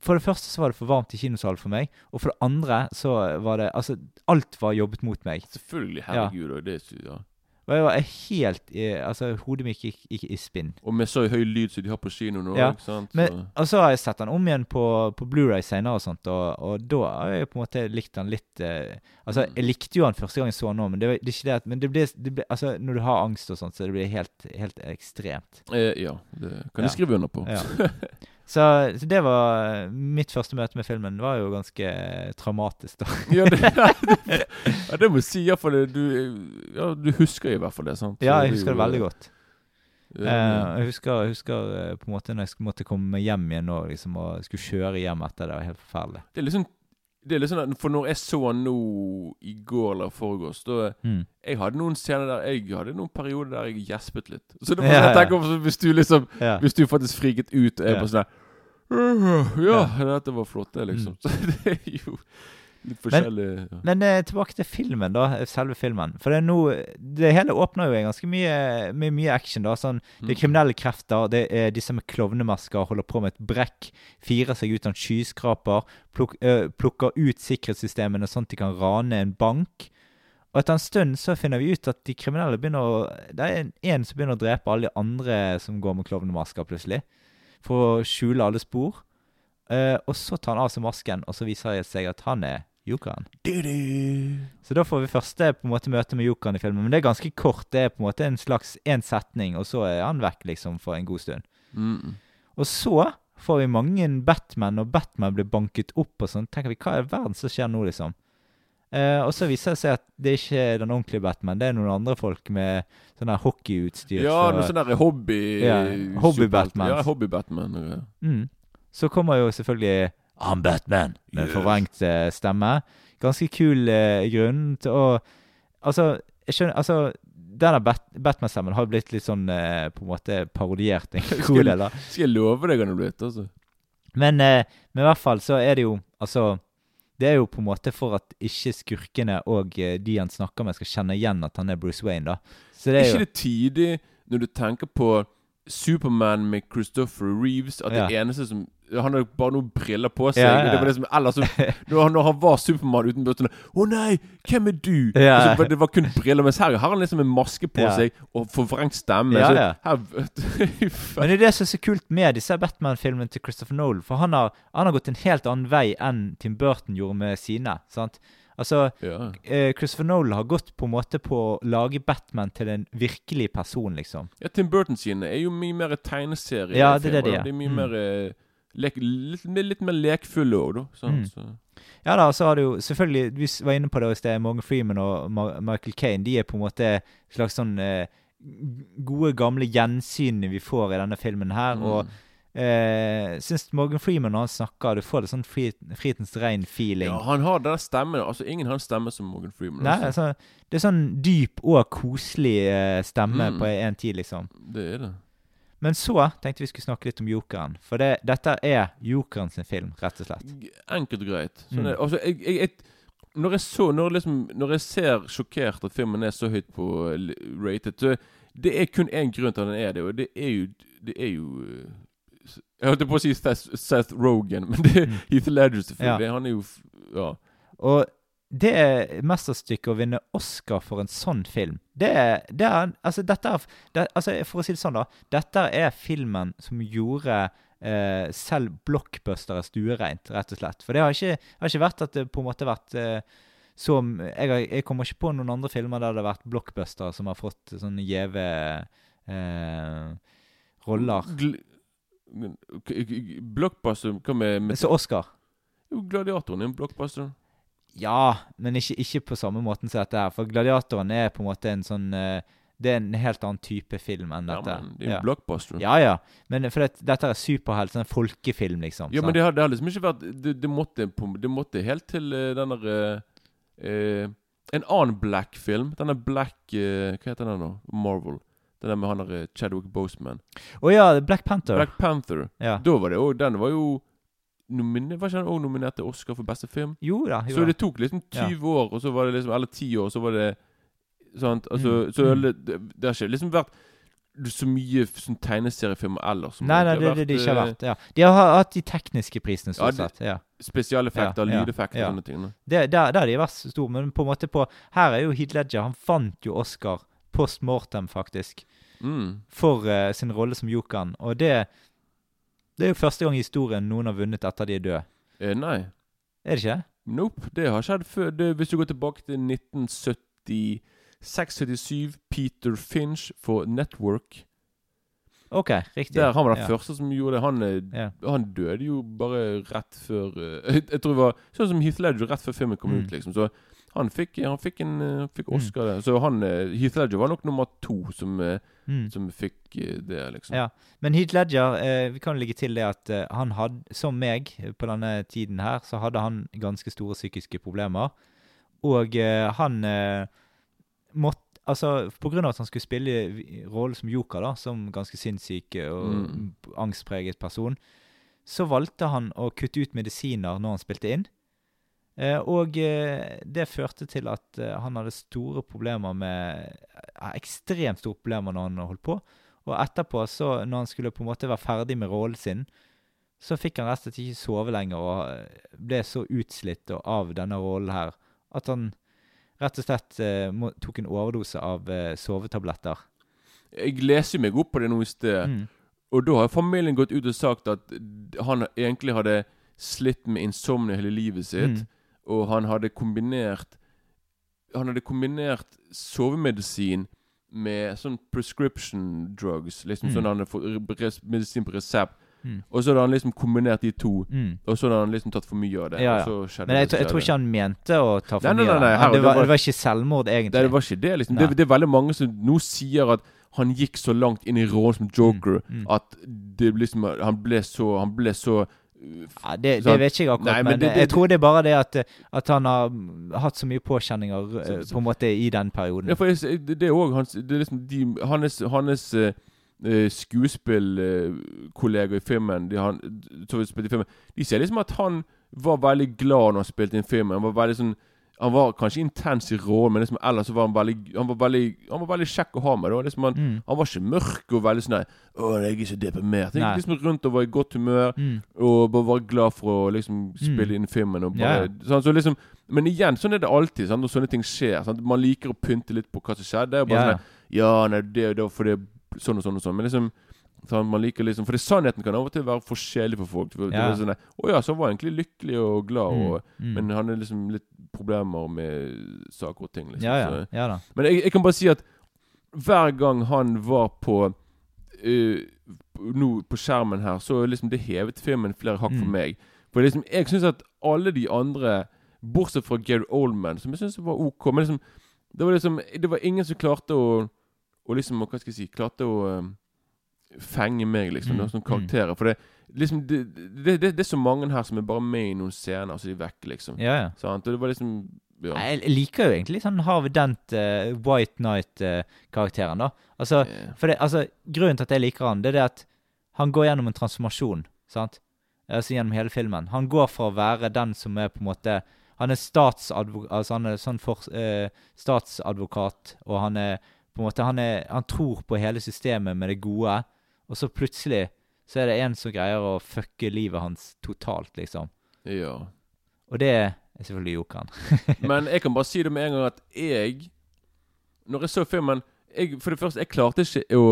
B: for det første så var det for varmt i kinosalen for meg, og for det andre så var det Altså, alt var jobbet mot meg.
A: Selvfølgelig. Herregud. og Det, ja.
B: Og jeg var helt Altså, hodet mitt gikk, gikk i spinn.
A: Og med så høy lyd som de har på kino nå.
B: Ja,
A: ikke sant?
B: Men, og så har jeg sett den om igjen på, på Blu-ray senere, og sånt, og, og da har jeg på en måte likt den litt eh, Altså, jeg likte jo den første gang jeg så den nå, men det, det er ikke det at Men det blir, det blir Altså, når du har angst og sånt, så det blir helt, helt ekstremt.
A: Eh, ja, det kan
B: Ja.
A: jeg skrive under på.
B: Ja. Så, så det var Mitt første møte med filmen Det var jo ganske traumatisk, da.
A: ja, det, ja, det må jeg si. Iallfall du, ja, du husker i hvert fall det, sant? Så
B: Ja, jeg
A: er
B: husker
A: jo,
B: det veldig godt.
A: Ja,
B: Eh, jeg husker, jeg husker eh, på en måte når jeg måtte komme hjem igjen og, liksom, og skulle kjøre hjem etter det. Det var helt forferdelig.
A: det er liksom det er litt sånn at For når jeg så han nå i går eller foregårs, da
B: Mm.
A: Jeg hadde noen scener der Jeg hadde noen perioder der jeg gjespet litt. Så det var
B: Ja,
A: jeg tenker på, Hvis du liksom
B: Ja.
A: Hvis du faktisk friket ut og jeg
B: Ja.
A: bare sånn der Ja, dette var flott, det, liksom. Så det er jo litt forskjellig ja.
B: Men eh, tilbake til filmen, da. Selve filmen. For det er nå Det hele åpner jo i ganske mye, med mye action. da sånn, Det er kriminelle krefter. Det er disse med klovnemasker holder på med et brekk. Firer seg ut av en skyskraper. Pluk, eh, plukker ut sikkerhetssystemene sånn at de kan rane en bank. Og etter en stund så finner vi ut at de kriminelle begynner å Det er en, en som begynner å drepe alle de andre som går med klovnemasker, plutselig. For å skjule alle spor. Uh, og så tar han av seg masken, og så viser det seg at han er jokeren. Så da får vi første på en måte møte med jokeren i filmen. Men det er ganske kort. Det er på en måte en slags én setning, og så er han vekk liksom for en god stund.
A: Mm.
B: Og så får vi mange Batman, og Batman blir banket opp og sånn. Tenker vi, hva i verden som skjer nå, liksom? Eh, og så viser det seg at det er ikke den ordentlige Batman. Det er noen andre folk med sånn her hockeyutstyr.
A: Ja,
B: så-
A: noe sånn der hobby
B: Ja, hobby-Batman.
A: Ja, hobby-Batman. Ja.
B: Mm. Så kommer jo selvfølgelig I'm Batman med forvrengt eh, stemme. Ganske kul eh, grunn til å Altså, jeg skjønner Altså, denne Bat Batman-stemmen har blitt litt sånn eh, på en måte parodiert en god del.
A: Skal jeg love deg han er blitt, altså.
B: Men, eh, men i hvert fall så er det jo Altså, det er jo på en måte for at ikke skurkene og eh, de han snakker med, skal kjenne igjen at han er Bruce Wayne, da. Så det
A: Er ikke
B: jo
A: det tidig, når du tenker på Superman med Christopher Reeves, at det eneste som Han har bare noen briller på seg.
B: Ja, ja.
A: Det var det som, ellers så, når, han, når han var Supermann uten bøttene Å nei, hvem er du?
B: Ja.
A: Så det var kun briller. Mens her har han liksom en maske på seg og forvrengt stemme. Så. Her,
B: Men det er det som er så kult med disse Batman-filmene til Christopher Nolan. For han har, han har gått en helt annen vei enn Tim Burton gjorde med sine. sant? Altså, eh, Christopher Nolan har gått på en måte på å lage Batman til en virkelig person, liksom.
A: ja, Tim Burton sine er jo mye mer tegneserie.
B: Ja, det er det de er.
A: Det er mye
B: Mm.
A: mer eh, lek, litt, litt mer lekfulle òg, da. Sånn,
B: Mm.
A: Så.
B: Ja da, så har du jo selvfølgelig Vi var inne på det i sted. Morgan Freeman og Ma Michael Kane De er på en måte slags sånn eh, gode, gamle gjensynene vi får i denne filmen her.
A: Mm.
B: Og eh, syns Morgan Freeman når han snakker, du får det sånn fri, Fritens Rein-feeling.
A: Ja, han har den stemmen. Altså, ingen har en stemme som Morgan Freeman.
B: Nei,
A: altså.
B: altså, det er sånn dyp og koselig eh, stemme
A: Mm.
B: på én tid, liksom.
A: Det er det.
B: Men så tenkte vi skulle snakke litt om Jokeren. For det, dette er Jokeren sin film, rett og slett.
A: Enkelt og greit. Sånn
B: Mm.
A: altså, jeg, jeg, jeg, når, jeg så, når, liksom, når jeg ser sjokkert at filmen er så høyt på rated, så det er kun én grunn til at den er det, og det er jo Det er jo eh, Jeg holdt på å si Seth, Seth Rogan, men det er
B: Mm.
A: Heath Ledger, selvfølgelig.
B: Ja.
A: Han er jo Ja.
B: Og det er mesterstykket å vinne Oscar for en sånn film. Det er, det er Altså, dette er det, altså, For å si det sånn, da. Dette er filmen som gjorde eh, selv blockbustere stuereint, rett og slett. For det har ikke, har ikke vært at det på en måte har vært eh, så jeg, har, jeg kommer ikke på noen andre filmer der det har vært blockbustere som har fått sånne gjeve eh, roller.
A: Gl blockbuster Hva med, med
B: Så Oscar.
A: Jo, Gladiatoren er en blockbuster.
B: Ja, men ikke, ikke på samme måten som dette her. For Gladiatoren er på en måte en sånn eh, Det er en helt annen type film enn dette.
A: Ja, men det er
B: ja.
A: en blockbuster.
B: ja, ja. Men for det, dette er superhelt, sånn folkefilm, liksom.
A: Ja,
B: sant?
A: men det har, det har liksom ikke vært Det, det, måtte, det måtte helt til uh, den derre eh, eh, En annen Black-film. Denne Black eh, Hva heter den nå? Marvel. Den der med han der eh, Chadwick Boseman.
B: Å ja, Black Panther.
A: Black Panther.
B: ja.
A: Da var det òg Den var jo nomine, Var ikke han òg nominert til Oscar for beste film?
B: Jo da. Jo
A: Så det tok liksom 20 år, og så var det liksom Eller 10 år, så var det Sant? Altså,
B: Mm,
A: så
B: mm.
A: det, det har ikke liksom vært så mye sånn tegneseriefilmer ellers.
B: Nei, nei, det er det ikke har
A: eh,
B: vært. Ja. De har hatt de tekniske prisene,
A: Ja,
B: stort
A: det-
B: sett. Ja.
A: Spesialeffekter,
B: Ja, ja,
A: lydeffekter
B: ja.
A: og sånne ting.
B: Det, der, der har de vært store, men på en måte på Her er jo Heath Ledger Han vant jo Oscar post mortem, faktisk,
A: Mm.
B: for uh, sin rolle som jokeren. Og det, det er jo første gang i historien noen har vunnet etter de er døde.
A: Eh, nei.
B: Er det ikke?
A: Nope. Det har skjedd før. Det, hvis du går tilbake til 1976-77, Peter Finch for Network.
B: OK, riktig.
A: Der Han var den
B: ja.
A: første som gjorde det. Han, eh,
B: Ja.
A: han døde jo bare rett før eh, jeg, jeg tror det var sånn som Heath Ledger rett før filmen kom
B: Mm.
A: ut, liksom. Så han fikk, han fikk en eh, han fikk
B: Mm.
A: Oscar. der. Så han eh, Heath Ledger var nok nummer to som, eh,
B: Mm.
A: som fikk det, liksom.
B: Ja. Men Heath Ledger, eh, vi kan legge til det at han hadde, som meg på denne tiden her, så hadde han ganske store psykiske problemer. Og eh, han eh, måtte Altså, på grunn av at han skulle spille rollen som joker, da, som ganske sinnssyk og
A: Mm.
B: angstpreget person, så valgte han å kutte ut medisiner når han spilte inn. Eh, og eh, det førte til at eh, han hadde store problemer med Ekstremt store problemer når han holdt på. Og etterpå, så når han skulle på en måte være ferdig med rollen sin, så fikk han rett og slett ikke sove lenger og ble så utslitt av denne rollen her at han rett og slett eh, tok en overdose av eh, sovetabletter.
A: Jeg leser meg opp på det nå i sted.
B: Mm.
A: Og da har familien gått ut og sagt at han egentlig hadde slitt med insomnia hele livet sitt.
B: Mm.
A: Og han hadde kombinert Han hadde kombinert sovemedisin med sånn prescription drugs. Liksom
B: Mm.
A: sånn han hadde fått medisin på resept.
B: Mm.
A: Og så hadde han liksom kombinert de to.
B: Mm.
A: Og så hadde han liksom tatt for mye av det.
B: Ja, ja. Men jeg,
A: det
B: jeg tror ikke han mente å ta for
A: Nei,
B: mye.
A: nei,
B: av
A: nei, her-
B: det,
A: det
B: var, det var ikke selvmord, egentlig.
A: Nei, det var ikke det, liksom. Det, det er veldig mange som nå sier at han gikk så langt inn i rollen som joker
B: Mm, mm.
A: at det liksom Han ble så Han ble så
B: Ja, det, det vet ikke jeg akkurat,
A: Nei, men
B: men,
A: det- det-
B: jeg tror det er bare det at, at han har hatt så mye påkjenninger eh,
A: Så- så-
B: på en måte i den perioden.
A: Ja, for jeg, det, er òg hans Det er liksom de, Hans, hans uh, skuespillkolleger i filmen de, han, i filmen De sier liksom at han var veldig glad når han spilte inn filmen. Han var veldig sånn Han var kanskje intens i råd, men liksom ellers så var han veldig Han var veldig, han var veldig kjekk å ha med. Liksom han,
B: Mm.
A: han var ikke mørk og veldig sånn 'Å, jeg er så deprimert.' Han gikk liksom rundt og var i godt humør.
B: Mm.
A: Og bare var glad for å liksom spille inn filmen. Og
B: bare,
A: bare, sånn, så liksom, men igjen, sånn er det alltid sant, når sånne ting skjer. Sant? Man liker å pynte litt på hva som skjedde. Og bare
B: yeah.
A: sånn, ja, nei, det, det var fordi sånn og sånn og sånn. Men liksom sånn, man liker liksom For det, sannheten kan av og til være forskjellig for folk. For, det
B: Ja.
A: sånn, Å ja, så var han egentlig lykkelig og glad, og,
B: Mm.
A: men han er liksom litt problemer med saker og ting. Liksom.
B: ja, ja, ja da.
A: men jeg, jeg kan bare si at hver gang han var på uh, Nå på skjermen her, så liksom det hevet filmen flere hakk for
B: Mm.
A: meg. For liksom, jeg syns at alle de andre, bortsett fra Gary Oldman, som jeg syns var OK Men liksom Det var liksom Det var ingen som klarte å Å liksom Hva skal jeg si Klarte å um, fenge meg, liksom,
B: Mm,
A: noen som karakterer. For det liksom det, det, det, det er så mange her som er bare med i noen scener, og så er de vekk, liksom.
B: Ja, ja.
A: Sant? Og det var liksom ja.
B: Jeg liker jo egentlig sånn Harvey Dent, uh, White Night-karakteren, da. Altså, yeah. altså, Grunnen til at jeg liker han, det er det at han går gjennom en transformasjon. sant? Altså Gjennom hele filmen. Han går fra å være den som er på en måte Han er statsadvokat altså han er sånn for, uh, statsadvokat, og han er på en måte han, er, han tror på hele systemet med det gode, og så plutselig så er det en som greier å fucke livet hans totalt, liksom.
A: ja.
B: Og det er selvfølgelig jokeren.
A: Men jeg kan bare si det med en gang at jeg Når jeg så filmen jeg, For det første, jeg klarte ikke å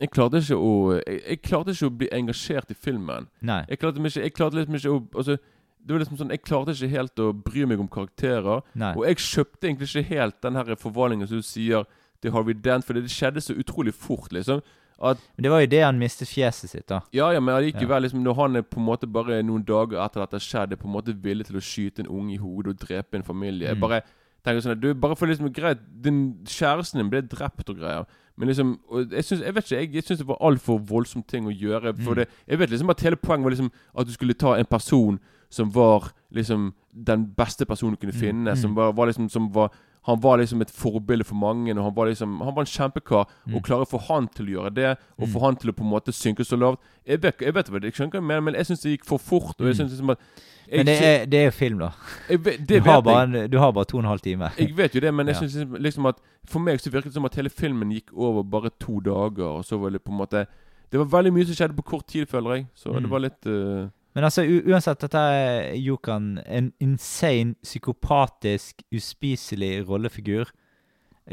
A: Jeg klarte ikke å Jeg, jeg klarte ikke å bli engasjert i filmen.
B: Nei.
A: Jeg klarte, ikke, jeg klarte liksom ikke å altså, Det var liksom sånn Jeg klarte ikke helt å bry meg om karakterer.
B: Nei.
A: Og jeg kjøpte egentlig ikke helt den her forvandlingen som du sier til Harvey Dent, for det skjedde så utrolig fort, liksom. At
B: Men det var jo det han mistet fjeset sitt, da.
A: ja, ja, men allikevel, liksom, når han er på en måte bare noen dager etter dette skjedde, på en måte villig til å skyte en unge i hodet og drepe en familie
B: Mm.
A: bare tenker sånn at du, Bare for liksom Greit, din kjæresten din ble drept og greier, men liksom Jeg synes, jeg vet ikke, jeg, jeg syns det var altfor voldsom ting å gjøre. For
B: Mm.
A: det Jeg vet liksom at hele poenget var liksom at du skulle ta en person som var liksom den beste personen du kunne
B: Mm,
A: finne,
B: mm.
A: som var, var liksom Som var han var liksom et forbilde for mange, og han var liksom Han var en kjempekar.
B: Mm.
A: Og klare å få han til å gjøre det, og få han til å på en måte synke så lavt Jeg vet, jeg vet hva det- jeg skjønner hva jeg mener, men jeg syns det gikk for fort. Og jeg
B: Mm.
A: synes liksom at jeg,
B: Men det er, det er film, da.
A: vet-
B: Du har, bare, en, du har bare to og en halv time.
A: Jeg vet jo det, men jeg
B: Ja.
A: synes liksom- liksom at For meg så virket det som at hele filmen gikk over bare to dager, og så var det på en måte Det var veldig mye som skjedde på kort tid, føler jeg. Så
B: Mm.
A: det var litt eh,
B: Men altså, uansett, dette er Jokan en insane, psykopatisk, uspiselig rollefigur.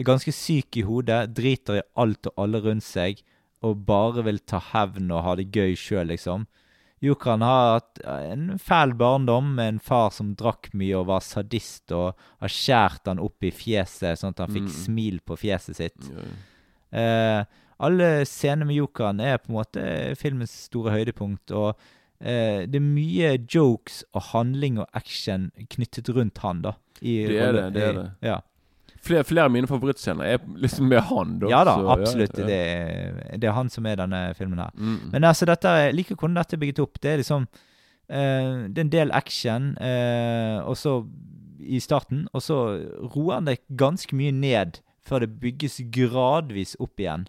B: ganske syk i hodet, driter i alt og alle rundt seg, og bare vil ta hevn og ha det gøy sjøl, liksom. Jokan har hatt en fæl barndom med en far som drakk mye og var sadist, og har skjært han opp i fjeset, sånn at han fikk
A: Mm.
B: smil på fjeset sitt.
A: Ja.
B: Eh, alle scener med Jokan er på en måte filmens store høydepunkt, og eh, det er mye jokes og handling og action knyttet rundt han, da. I
A: Det er det, det er
B: i-
A: det.
B: Ja.
A: Flere, flere av mine favorittscener er liksom med han. Da,
B: ja da,
A: så,
B: absolutt.
A: ja.
B: Det, er, det er han som er denne filmen her.
A: Mm.
B: Men altså, dette, jeg liker hvordan dette er bygget opp. Det er liksom eh, Det er en del action, eh, og så i starten, og så roer han det ganske mye ned før det bygges gradvis opp igjen.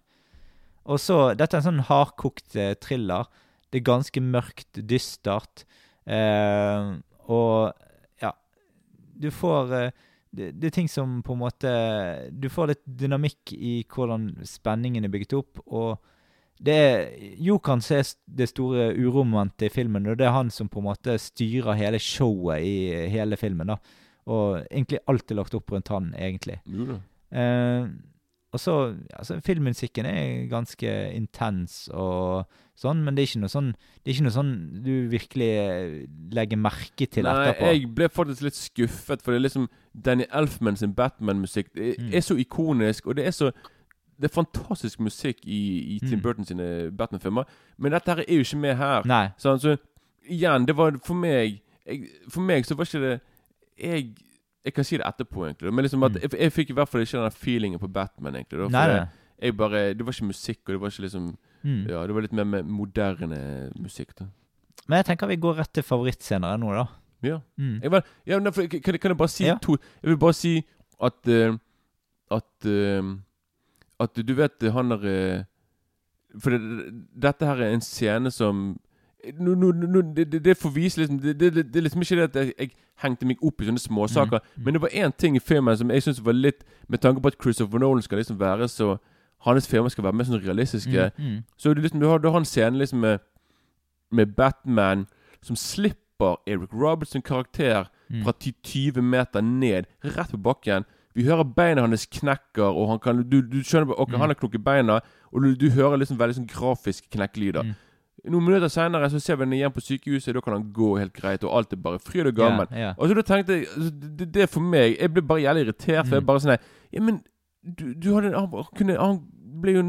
B: Og så Dette er en sånn hardkokt eh, thriller. Det er ganske mørkt, dystert. Eh, og ja Du får eh, det, det er ting som på en måte Du får litt dynamikk i hvordan spenningen er bygget opp. Og det er Jokan som er det store uromomentet i filmen, og det er han som på en måte styrer hele showet i hele filmen. da Og egentlig alt er lagt opp rundt han, egentlig.
A: Jo da.
B: Eh, og så altså, Filmmusikken er ganske intens og sånn, men det er ikke noe sånn Det er ikke noe sånn du virkelig eh, legger merke til
A: Nei,
B: etterpå.
A: jeg ble faktisk litt skuffet, for det er liksom Danny Elfman sin Batman-musikk Det
B: Mm.
A: er så ikonisk, og det er så Det er fantastisk musikk i, i Tim
B: Mm.
A: Burton sine Batman-filmer, men dette her er jo ikke med her.
B: Nei.
A: Så så igjen, det var for meg jeg, For meg så var ikke det Jeg jeg kan si det etterpå, egentlig. Men liksom at
B: Mm.
A: jeg, jeg fikk i hvert fall ikke den feelingen på Batman. egentlig da, for
B: Nei, nei.
A: Jeg bare, Det var ikke musikk, og det var ikke liksom
B: Mm.
A: Ja, det var litt mer med moderne musikk. da
B: Men jeg tenker vi går rett til favorittscener nå, da.
A: Ja.
B: Mm.
A: Jeg var, ja, men derfor, kan, kan jeg bare si
B: Ja.
A: to Jeg vil bare si at uh, At uh, At du vet han der uh, For det, dette her er en scene som nå, nå, nå, det, det, det får vise liksom det, det, det er liksom ikke det at jeg, jeg hengte meg opp i sånne småsaker.
B: Mm.
A: Men det var én ting i filmen som jeg syns var litt Med tanke på at Christopher Nolan skal liksom være så Hans filmer skal være mer sånn realistiske.
B: Mm, mm.
A: Så du, liksom, du, har, du har en scene liksom med, med Batman som slipper Eric Robertson karakter
B: Mm.
A: fra 10-20 meter ned, rett på bakken. Vi hører beina hans knekker, og han kan Du, du skjønner okay, ok,
B: Mm.
A: han har knukket beina, og du, du hører liksom veldig sånn grafiske knekkelyder.
B: Mm.
A: Noen minutter senere så ser vi henne igjen på sykehuset, da kan han gå helt greit, og alt er bare fryd og gammen.
B: Ja, ja.
A: Og så da tenkte jeg det, det, er for meg Jeg ble bare jævlig irritert. For jeg
B: Mm.
A: bare sånn Ja, men du, du hadde han, han kunne Han ble jo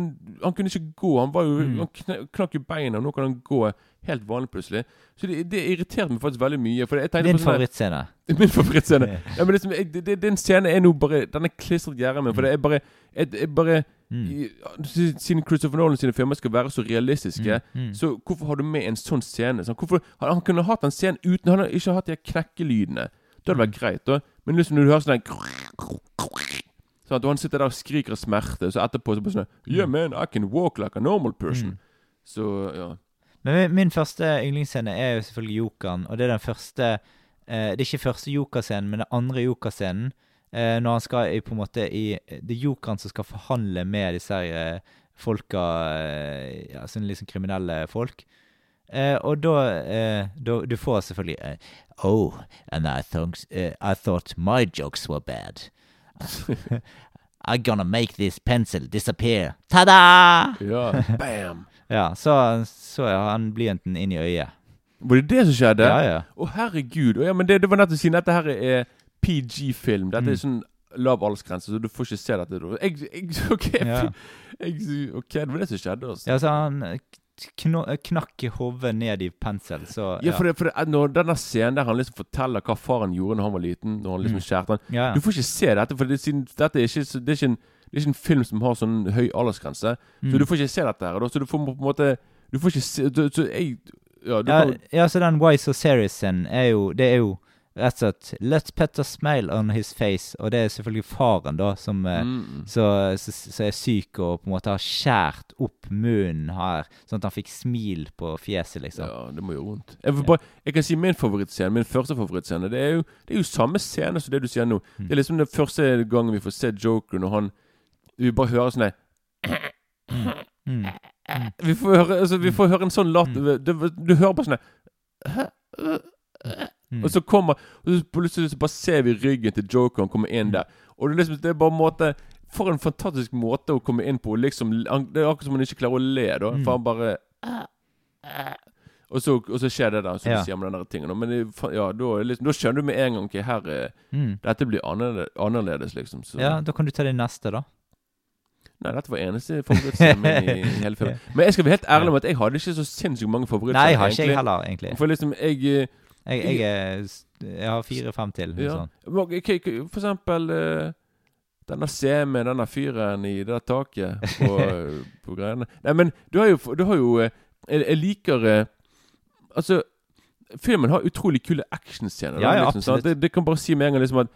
A: Han kunne ikke gå. Han var jo
B: Mm.
A: Han kn- knakk jo beina, og nå kan han gå helt vanlig plutselig. Så det, det irriterte meg faktisk veldig mye. For jeg
B: Din
A: sånn
B: favorittscene?
A: Min favorittscene. Ja, men liksom, jeg, det, den scenen er nå bare Den er klistret gjerdet min. For det er bare jeg, jeg bare
B: Mm.
A: i- Siden Christopher Nolan sine filmer skal være så realistiske,
B: Mm, mm.
A: så hvorfor har du med en sånn scene? Sånn, hvorfor, han, han kunne hatt en scene uten Han har ikke hatt de her knekkelydene. Det hadde
B: Mm.
A: vært greit. da Men liksom når du hører sånn Sånn at Han sitter der og skriker av smerte, så etterpå så bare sånn Yeah, man, I can walk like a normal person.
B: Mm.
A: Så ja.
B: Men min, min første yndlingsscene er jo selvfølgelig Jokeren, og det er den første eh, Det er ikke første Joker-scenen, men den andre Joker-scenen. Eh, når han skal i, på en måte i Det er Jokeren som skal forhandle med disse her, eh, folka eh, Ja, sånne liksom kriminelle folk. Eh, og da, eh, da Du får selvfølgelig eh, Oh, and I, thought, eh, I thought my jokes were bad. I'm gonna make this pencil disappear. Ta-da!
A: ja. Bam!
B: Ja, så så er han blyanten inn i øyet.
A: Var det det som skjedde?
B: Ja, ja.
A: Å, herregud. Å, ja, men det, det var nettopp siden dette her er PG-film. Dette
B: Mm.
A: er sånn lav aldersgrense, så du får ikke se dette. Jeg, jeg, ok,
B: Ja.
A: jeg, ok, det var det som skjedde. Altså.
B: Ja, så han eh, kno, knakk hodet ned i pensel, så
A: Ja, for, det, for det, når denne scenen der han liksom forteller hva faren gjorde når han var liten Når han liksom
B: Mm.
A: skjærte han
B: ja.
A: Du får ikke se dette, for det, dette er ikke, det, er ikke en, det er ikke en film som har sånn høy aldersgrense.
B: Mm.
A: Så du får ikke se dette her. Så du får på en måte Du får ikke se du, så jeg, ja, du
B: ja,
A: kan,
B: ja, så den Wise og Serious-en er jo Det er jo rett og slett Let Petter smile on his face, og det er selvfølgelig faren, da, som eh,
A: mm,
B: så, så, så er syk og på en måte har skjært opp munnen her, sånn at han fikk smil på fjeset, liksom.
A: Ja, det må gjøre vondt. Jeg, bare, jeg kan si min favorittscene. Min første favorittscene. Det er jo, det er jo samme scene som det du sier nå.
B: Mm.
A: Det er liksom den første gangen vi får se Joker når han Vi bare hører sånn der
B: Mm.
A: Vi får høre, altså, vi får høre en sånn latter du, du hører bare sånn der
B: Mm.
A: Og så kommer Og så plutselig så bare ser vi ryggen til Joker Han kommer inn der. Og det er liksom Det er bare en måte For en fantastisk måte å komme inn på. Liksom, han, det er akkurat som han ikke klarer å le, da.
B: Mm.
A: For han bare og så, og så skjer det der, som
B: Ja.
A: du sier med den der tingen. Men det, ja, da, liksom, da skjønner du med en gang okay, her er,
B: Mm.
A: dette blir annerledes, annerledes liksom. Så,
B: Ja, da kan du ta det neste, da.
A: Nei, dette var eneste favorittscenen min i hele filmen. Men jeg skal være helt ærlig med at jeg hadde ikke så sinnssykt mange favorittscener.
B: Nei, jeg har ikke jeg heller, egentlig.
A: For liksom, jeg eh,
B: Jeg, jeg, er jeg har fire-fem til.
A: Ja. Sånn. For eksempel eh, denne med denne fyren i det der taket på, på greiene. Nei, men du har jo, du har jo eh, jeg, jeg liker eh, Altså, filmen har utrolig kule actionscener.
B: Ja, ja,
A: liksom, det, det kan bare si med en gang liksom at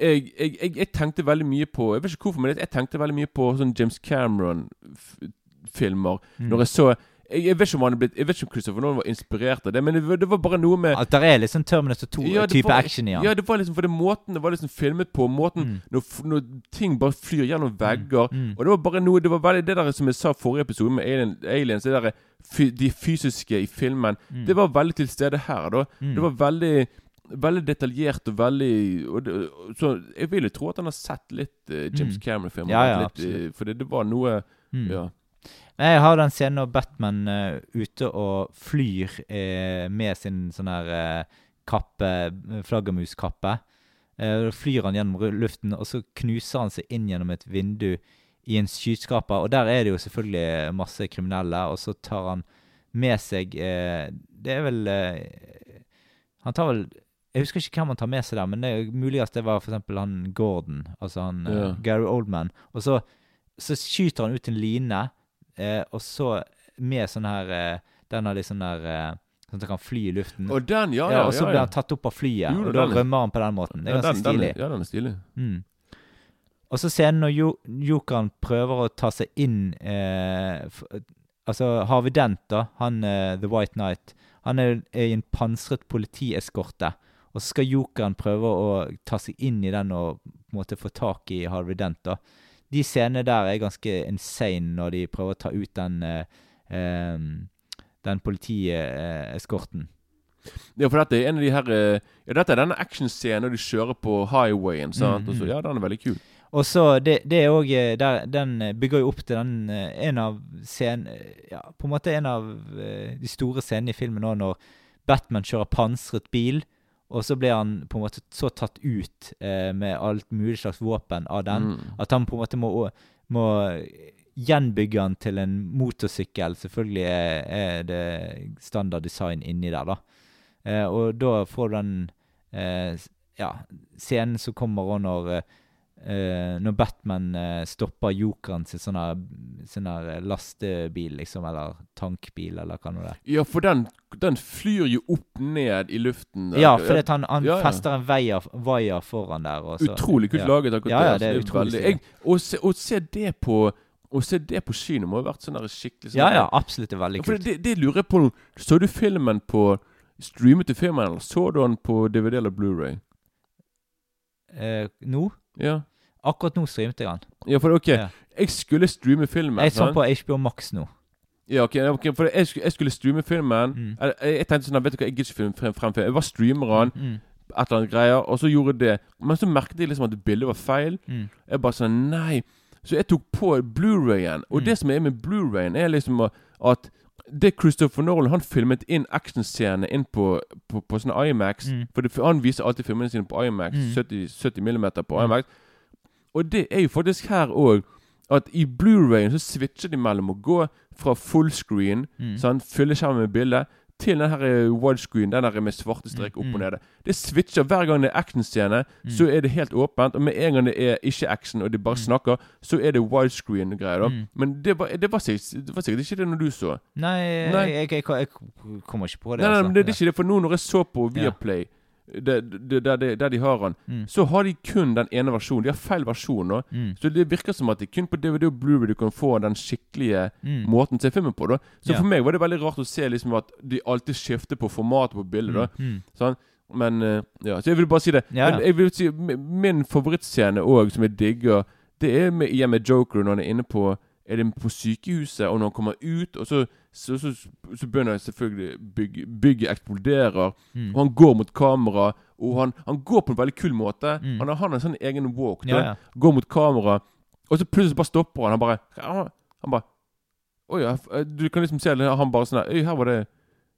A: jeg, jeg, jeg, tenkte veldig mye på Jeg vet ikke hvorfor, men jeg tenkte veldig mye på sånn James Cameron-filmer.
B: Mm.
A: Når jeg så jeg, vet ikke om han er blitt Jeg vet ikke om Christopher Nolan var inspirert av det, men det, var- det var bare noe med
B: At det er liksom Terminator
A: Ja, det
B: 2-type
A: var-
B: action i den.
A: Ja, det var liksom for det måten det var liksom filmet på. Måten
B: Mm.
A: når, når ting bare flyr gjennom vegger.
B: Mm.
A: Og det var bare noe Det var veldig det der som jeg sa forrige episode med Alien, Aliens, det der, de fysiske i filmen.
B: Mm.
A: Det var veldig til stede her, da.
B: Mm.
A: Det var veldig Veldig detaljert og veldig og det, Så jeg vil jo tro at han har sett litt uh, James
B: Mm.
A: Cameron-filmer.
B: Ja, ja,
A: eh, for det, det var noe
B: Mm.
A: Ja.
B: Jeg har den scenen når Batman eh, ute og flyr eh, med sin sånn her eh, kappe, eh, flaggermuskappe. Eh, flyr han gjennom luften, og så knuser han seg inn gjennom et vindu i en skyskraper. Og der er det jo selvfølgelig masse kriminelle, og så tar han med seg eh, Det er vel eh, Han tar vel Jeg husker ikke hvem han tar med seg der, men det er muligens det var f.eks. han Gordon, altså han eh,
A: Ja.
B: Gary Oldman. Og så, så skyter han ut en line, eh, og så med sånn her eh, Den har litt sånn der eh, Sånn at han kan fly i luften.
A: Og den, ja,
B: ja,
A: ja.
B: og så blir han tatt opp av flyet,
A: Jo,
B: og da
A: er-
B: rømmer han på den måten. Det er ganske
A: den,
B: stilig.
A: Den, ja, den er stilig.
B: Mm. Og så scenen når jo Jokeren prøver å ta seg inn eh, f Altså Harvey Dent, da, han eh, The White Knight, han er, er i en pansret politieskorte. Og så skal Jokeren prøve å ta seg inn i den og på en måte få tak i Harvey Dent. da. De scenene der er ganske insane når de prøver å ta ut den uh, den politieskorten.
A: Ja, for dette er en av de her eh, Ja, dette er denne actionscenen når de kjører på highwayen, sant.
B: Mm,
A: Og så,
B: mm.
A: ja, den er veldig kul.
B: Og så det, det er òg Den eh, bygger jo opp til den en av scenen Ja, på en måte en av de store scenene i filmen òg, når Batman kjører pansret bil, og så blir han på en måte så tatt ut eh, med alt mulig slags våpen av den,
A: Mm.
B: at han på en måte må, må gjenbygge han til en motorsykkel. Selvfølgelig er, er det standard design inni der, da. Eh, og da får du den eh, ja, scenen som kommer òg når eh, eh, Når Batman uh, stopper jokeren sin sånn her sånn lastebil, liksom, eller tankbil, eller hva nå det er.
A: Ja, for den, den flyr jo opp ned i luften. der.
B: Ja, fordi han, han
A: Ja, ja.
B: fester en vaier foran der. Også.
A: Utrolig kult
B: ja.
A: laget. akkurat
B: Ja, det utrolig
A: veldig- jeg, å, se, å se det på Å se det på kino må ha vært sånn der skikkelig sånn
B: Ja, ja, absolutt. Det er veldig kult.
A: det, det lurer jeg på. Så du filmen på Streamet du filmen, eller så du den på DVD eller Blu-ray?
B: Eh, nå?
A: Ja.
B: Akkurat nå streamte jeg den.
A: ja, for ok,
B: Ja.
A: jeg skulle streame filmen.
B: Jeg så
A: sant?
B: på HBO Max nå.
A: Ja, ok, ja, ok, for jeg skulle, jeg skulle streame filmen.
B: Mm.
A: Jeg, jeg tenkte sånn, vet du hva, jeg gidder ikke film frem, frem. Jeg var streamer den,
B: Mm,
A: et eller annet greier, og så gjorde jeg det. Men så merket jeg liksom at bildet var feil.
B: mm,
A: Jeg bare sånn, nei. Så jeg tok på Blu-rayen. Og
B: Mm.
A: det som er med Blu-rayen, er liksom at det Christopher Nolan Han filmet inn actionscenene inn på, på, på sånn IMAX.
B: Mm.
A: For det, han viser alltid filmene sine på IMAX.
B: Mm.
A: 70, 70 millimeter på
B: Mm.
A: IMAX. Og det er jo faktisk her òg at i Blu-rayen så switcher de mellom å gå fra fullscreen,
B: mm.
A: sånn, fylle skjermen med bilde, til den her eh, widescreen, den der med svarte strek opp og
B: Mm, mm.
A: nede. Det switcher hver gang det er actionscene,
B: Mm.
A: så er det helt åpent. Og med en gang det er ikke action, og de bare
B: Mm.
A: snakker, så er det widescreen-greier. da
B: Mm.
A: Men det var, det, var sikkert, det var sikkert ikke det når du så.
B: Nei,
A: Nei.
B: Jeg, jeg, jeg, jeg kommer ikke på det.
A: Nei, nei,
B: altså.
A: men det, det er ikke det, for nå når jeg så på
B: Ja.
A: Viaplay, det, der, det, der de har den,
B: Mm.
A: så har de kun den ene versjonen. De har feil versjon nå.
B: Mm.
A: Så det virker som at det kun på DVD og Blu-ray du kan få den skikkelige
B: Mm.
A: måten å se filmen på. da Så
B: Ja.
A: for meg var det veldig rart å se liksom at de alltid skifter på formatet på bildet. da
B: Mm.
A: Sånn. Men eh, ja, så jeg vil bare si det. Men
B: ja.
A: jeg vil si Min favorittscene òg, som jeg digger, det er med, med Joker når han er inne på Er det på sykehuset, og når han kommer ut, og så, så, så, så begynner selvfølgelig bygg, bygget eksploderer,
B: Mm.
A: og han går mot kamera, og han, han går på en veldig kul måte.
B: Mm.
A: Han, har, en sånn egen walk.
B: Ja, ja.
A: Går mot kamera, Og så plutselig bare stopper han. Han bare Han bare Å ja. eh, Du kan liksom se han bare sånn Øy, her var det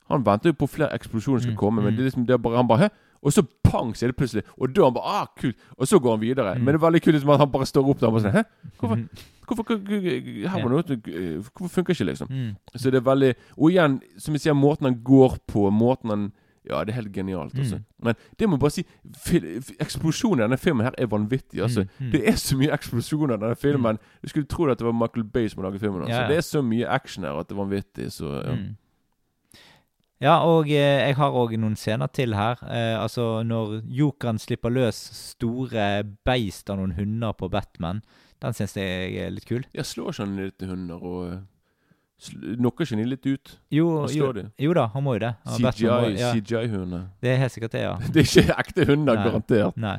A: Han venter jo på flere eksplosjoner skal
B: Mm,
A: komme, men
B: mm.
A: det er liksom det er bare Han bare Hæ? Og så pang, så er det plutselig Og da han bare Ah, kult. Og så går han videre.
B: Mm.
A: Men det er veldig kult liksom at han bare står opp der og bare sånn Hæ? Hvorfor,
B: Mhm.
A: hvorfor, hvorfor Her var noe eh, Hvorfor funker ikke, liksom?
B: Mm.
A: Så det er veldig Og igjen, som jeg sier, måten han går på, måten han Ja, det er helt genialt,
B: Mm.
A: altså. Men det må jeg bare si Eksplosjonen i denne filmen her er vanvittig, altså.
B: Mm, mm.
A: Det er så mye eksplosjoner i denne filmen. Du skulle tro at det var Michael Bay som hadde laget filmen. Altså.
B: Ja.
A: Det er så mye action her at det er vanvittig, så ja.
B: Mm. Ja, og eh, jeg har òg noen scener til her. Eh, altså, når jokeren slipper løs store beist av noen hunder på Batman, den syns jeg er litt kul.
A: Jeg slår ikke han litt hunder og eh, Knocker ikke de litt ut?
B: Jo, jo, jo da, han må jo det. Ja, ja,
A: CGI-hunder.
B: det er helt sikkert det, ja.
A: Det er ikke ekte hunder,
B: Nei.
A: garantert.
B: Nei.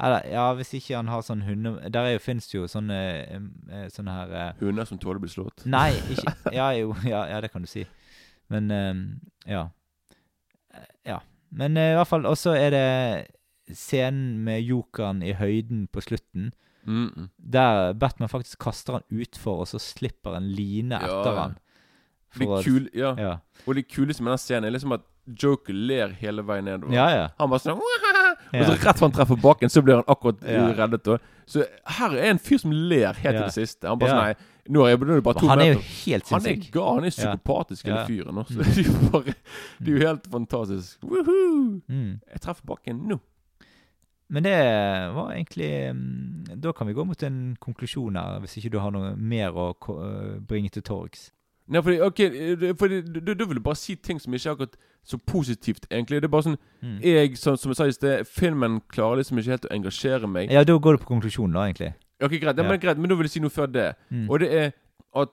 B: Eller, ja, hvis ikke han har sånn hunde... Der er jo, finnes jo sånne, eh, eh, sånne her
A: Hunder som tåler å bli slått.
B: Nei, ikke Ja, jo, ja, ja, det kan du si. Men ehm, ja. Eh, Ja. Men eh, i hvert fall også er det scenen med jokeren i høyden på slutten.
A: Mm -mm.
B: Der Batman faktisk kaster han utfor, og så slipper en line
A: Ja.
B: etter han.
A: Det kul, ja.
B: Ja.
A: Og det kuleste med den scenen er liksom at Joker ler hele veien nedover.
B: ja, ja.
A: Han bare sånn. Og så rett før han treffer baken, så blir han akkurat reddet. Så her er en fyr som ler helt til det siste. Han bare sånn Nei, nå er, nå er det bare to
B: Han er jo
A: meter.
B: helt
A: Han er gal. Han er psykopatisk,
B: Ja.
A: fyren. Også. Det er bare Det er jo helt fantastisk. Woohoo!
B: Mm.
A: Jeg treffer bakken nå.
B: Men det var egentlig mm, Da kan vi gå mot en konklusjon her, hvis ikke du har noe mer å øh, bringe til torgs.
A: Nei, fordi, ok, fordi du, du vil bare si ting som ikke er akkurat så positivt, egentlig. Det er bare sånn
B: Mm.
A: Jeg, som, som jeg sa i sted, filmen klarer liksom ikke helt å engasjere meg.
B: Ja, da går du på konklusjonen, da, egentlig.
A: Ok, greit, ja. Men greit, men da vil jeg si noe før det.
B: Mm.
A: Og det er at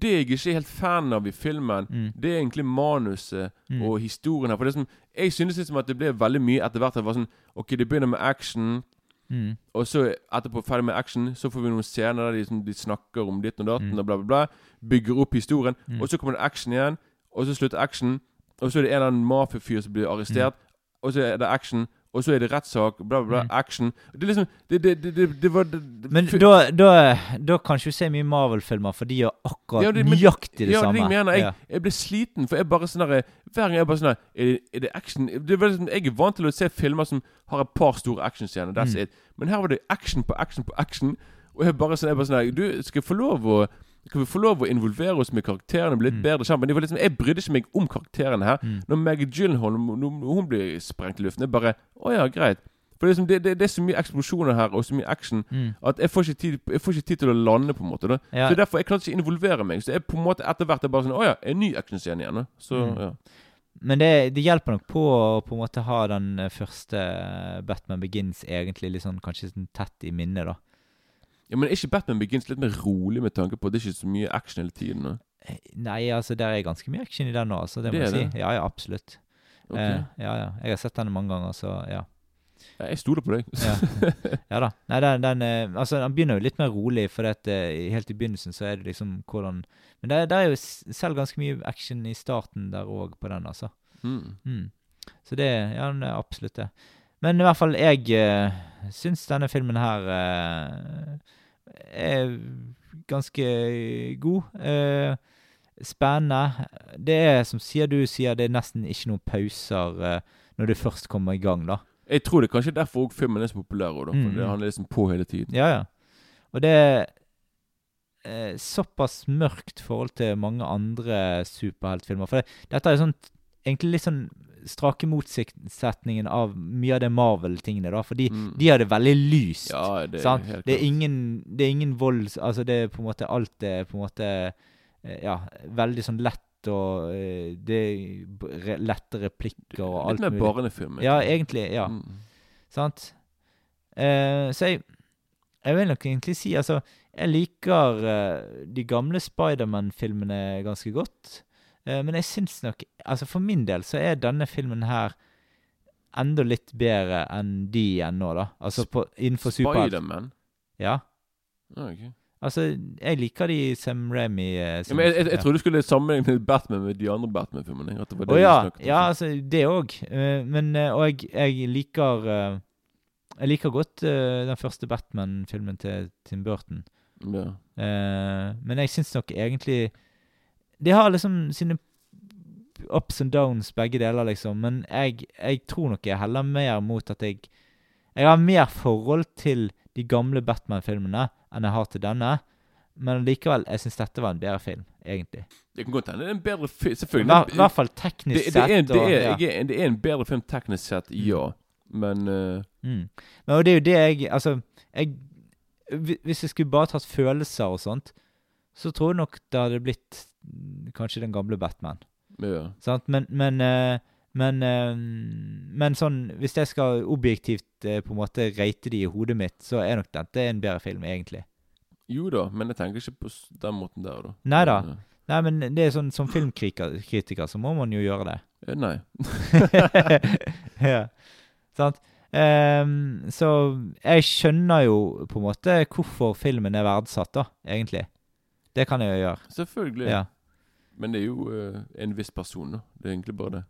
A: det jeg ikke er helt fan av i filmen,
B: Mm.
A: det er egentlig manuset
B: Mm.
A: og historien her. For det som, Jeg synes liksom at det ble veldig mye etter hvert. Det var sånn Ok, det begynner med action,
B: Mm.
A: og så etterpå ferdig med action, så får vi noen scener der de, sånn, de snakker om ditt og datt
B: Mm.
A: og bla, bla, bla. Bygger opp historien.
B: Mm.
A: Og så kommer det action igjen, og så slutter action. Og så er det en eller annen mafiafyr som blir arrestert, og så er det action. Og så er det rettssak, bla, bla, bla.
B: Mm.
A: Action. Det er liksom Det, det, det, det, var
B: Men da, da, da kan ikke du se mye Marvel-filmer, for de gjør akkurat
A: Ja, det- men-
B: nøyaktig det
A: ja,
B: samme.
A: det er jeg mener. Jeg, jeg ble sliten, for jeg bare sånn der, Hver gang jeg bare sånn er, det- er det action det er sånn, Jeg er vant til å se filmer som har et par store actionscener. That's
B: Mm.
A: it. Men her var det action på action på action. Og jeg bare sånn, jeg bare sånn Du, skal jeg få lov å Skal vi få lov å involvere oss med karakterene? Bli litt
B: Mm.
A: bedre var liksom, jeg brydde ikke meg om karakterene her.
B: Mm.
A: Når Maggie Gyllenhaal når hun blir sprengt i luften, jeg bare Å ja, greit. For det er, liksom, det, det, det er så mye eksplosjoner her, og så mye action,
B: Mm.
A: at jeg får tid, jeg får ikke tid til å lande, på en måte. Da.
B: Ja.
A: Så derfor jeg klarte ikke involvere meg. Så jeg på en måte etter hvert er bare sånn Å ja, en ny actionscene igjen. Så
B: Mm.
A: ja.
B: Men det, det hjelper nok på å på en måte ha den eh, første eh, Batman Begins egentlig litt sånn kanskje sånn tett i minnet, da.
A: Ja. Men er ikke Batman Begins litt mer rolig med tanke på at det er ikke så mye action hele tiden? Da?
B: Eh, Nei, altså der er ganske mye action i den nå, altså. Det må jeg
A: si.
B: si. Ja, ja, absolutt.
A: Ok.
B: Eh, ja, ja. Jeg har sett den mange ganger, så ja.
A: Ja, jeg stoler på deg.
B: Ja, ja da. Nei, den, den eh, Altså, den begynner jo litt mer rolig, for at, eh, helt i begynnelsen så er det liksom hvordan Men det, det er jo selv ganske mye action i starten der òg, på den, altså.
A: Mm.
B: Mm. Så det Ja, den er absolutt det. Men i hvert fall, jeg uh, syns denne filmen her eh, er ganske god. Eh, spennende. Det er som sier du sier, det er nesten ikke noen pauser eh, når du først kommer i gang, da.
A: Jeg tror det er kanskje derfor også filmen er så populær. Da, for
B: Mm,
A: det, handler er liksom på hele tiden.
B: Ja, ja. Og det er eh, såpass mørkt forhold til mange andre superheltfilmer. For det, dette er sånn egentlig litt sånn strake motsetningen av mye av det Marvel-tingene, da. For de,
A: Mm.
B: de har det veldig lyst.
A: Ja, det er
B: Det er ingen, det er ingen vold Altså, det er på en måte alt er på en måte eh, Ja, veldig sånn lett og eh, Det er lette replikker og alt
A: Litt mer
B: mulig.
A: barnefilm.
B: Ja, egentlig. Ja.
A: Mm.
B: Sant? Eh, så jeg, jeg vil nok egentlig si Altså, jeg liker eh, de gamle Spiderman-filmene ganske godt. Eh, men jeg syns nok Altså, for min del så er denne filmen her enda litt bedre enn de igjen nå, da. Altså på, innenfor superhelt.
A: Spiderman?
B: Ja.
A: Ah, ok.
B: Altså, jeg liker de Sam Ramy eh,
A: Ja,
B: som-
A: men jeg, jeg, jeg trodde du skulle sammenligne Batman med de andre Batman-filmene. At det var det
B: Å
A: oh,
B: ja, ja, altså det òg. men eh, Og jeg, jeg liker Jeg liker godt den første Batman-filmen til Tim Burton.
A: Ja.
B: Men jeg syns nok egentlig De har liksom sine ups and downs, begge deler, liksom. Men jeg, jeg tror nok jeg heller mer mot at jeg Jeg har mer forhold til de gamle Batman-filmene enn jeg har til denne. Men likevel, jeg syns dette var en bedre film, egentlig.
A: Det kan godt hende det er en bedre film. Selvfølgelig.
B: i hvert fall teknisk
A: det, det,
B: sett.
A: det, er,
B: ja.
A: det er en bedre film teknisk sett, ja. Men uh...
B: Mm. Men og det er jo det jeg Altså, jeg Hvis jeg skulle bare tatt følelser og sånt, så tror jeg nok det hadde blitt mm, kanskje den gamle Batman.
A: ja.
B: Sant? Men Men, eh, men, eh, men sånn Hvis jeg skal objektivt eh, på en måte rate de i hodet mitt, så er nok dette en bedre film, egentlig.
A: Jo da, men jeg tenker ikke på den måten der, da.
B: Nei da. Nei, men det er sånn som filmkritiker så må man jo gjøre det.
A: nei.
B: ja. Sant? Um, så jeg skjønner jo på en måte hvorfor filmen er verdsatt, da, egentlig. Det kan jeg jo gjøre.
A: Selvfølgelig.
B: Ja.
A: Men det er jo uh, en viss person, da. Det er egentlig bare det.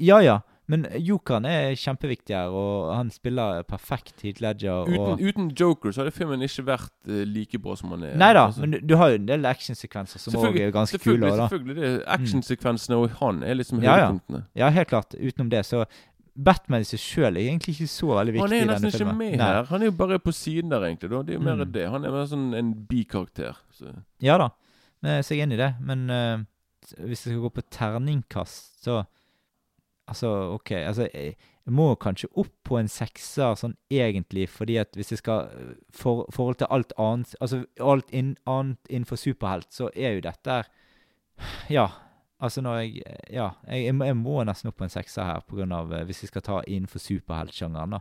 B: ja ja, men jokeren er kjempeviktig her, og han spiller perfekt Heat Ledger.
A: Uten,
B: Og...
A: uten Joker så hadde filmen ikke vært uh, like bra som han er.
B: Nei da,
A: Altså,
B: men du, du har jo en del actionsekvenser som òg er ganske
A: selvfølgelig,
B: kule. Da.
A: Selvfølgelig. Er actionsekvensene og han er liksom
B: Ja, ja. Ja, helt klart. Utenom det, så Batman i seg sjøl er egentlig ikke så veldig viktig
A: Han er
B: jo
A: nesten ikke med
B: Nei.
A: her. Han er jo bare på siden der, egentlig. Da. Det er jo mer
B: Mm.
A: det. Han er mer sånn en bikarakter. Så.
B: Ja da, men jeg er enig i det. Men uh, hvis jeg skal gå på terningkast, så Altså, OK. Altså, jeg, må kanskje opp på en sekser sånn egentlig, fordi at hvis jeg skal eh, For forhold til alt annet Altså alt in, annet innenfor superhelt, så er jo dette Ja. Altså når jeg Ja. Jeg, jeg, må, jeg må nesten opp på en sekser her, på grunn av eh, Hvis vi skal ta innenfor superheltsjangeren, da.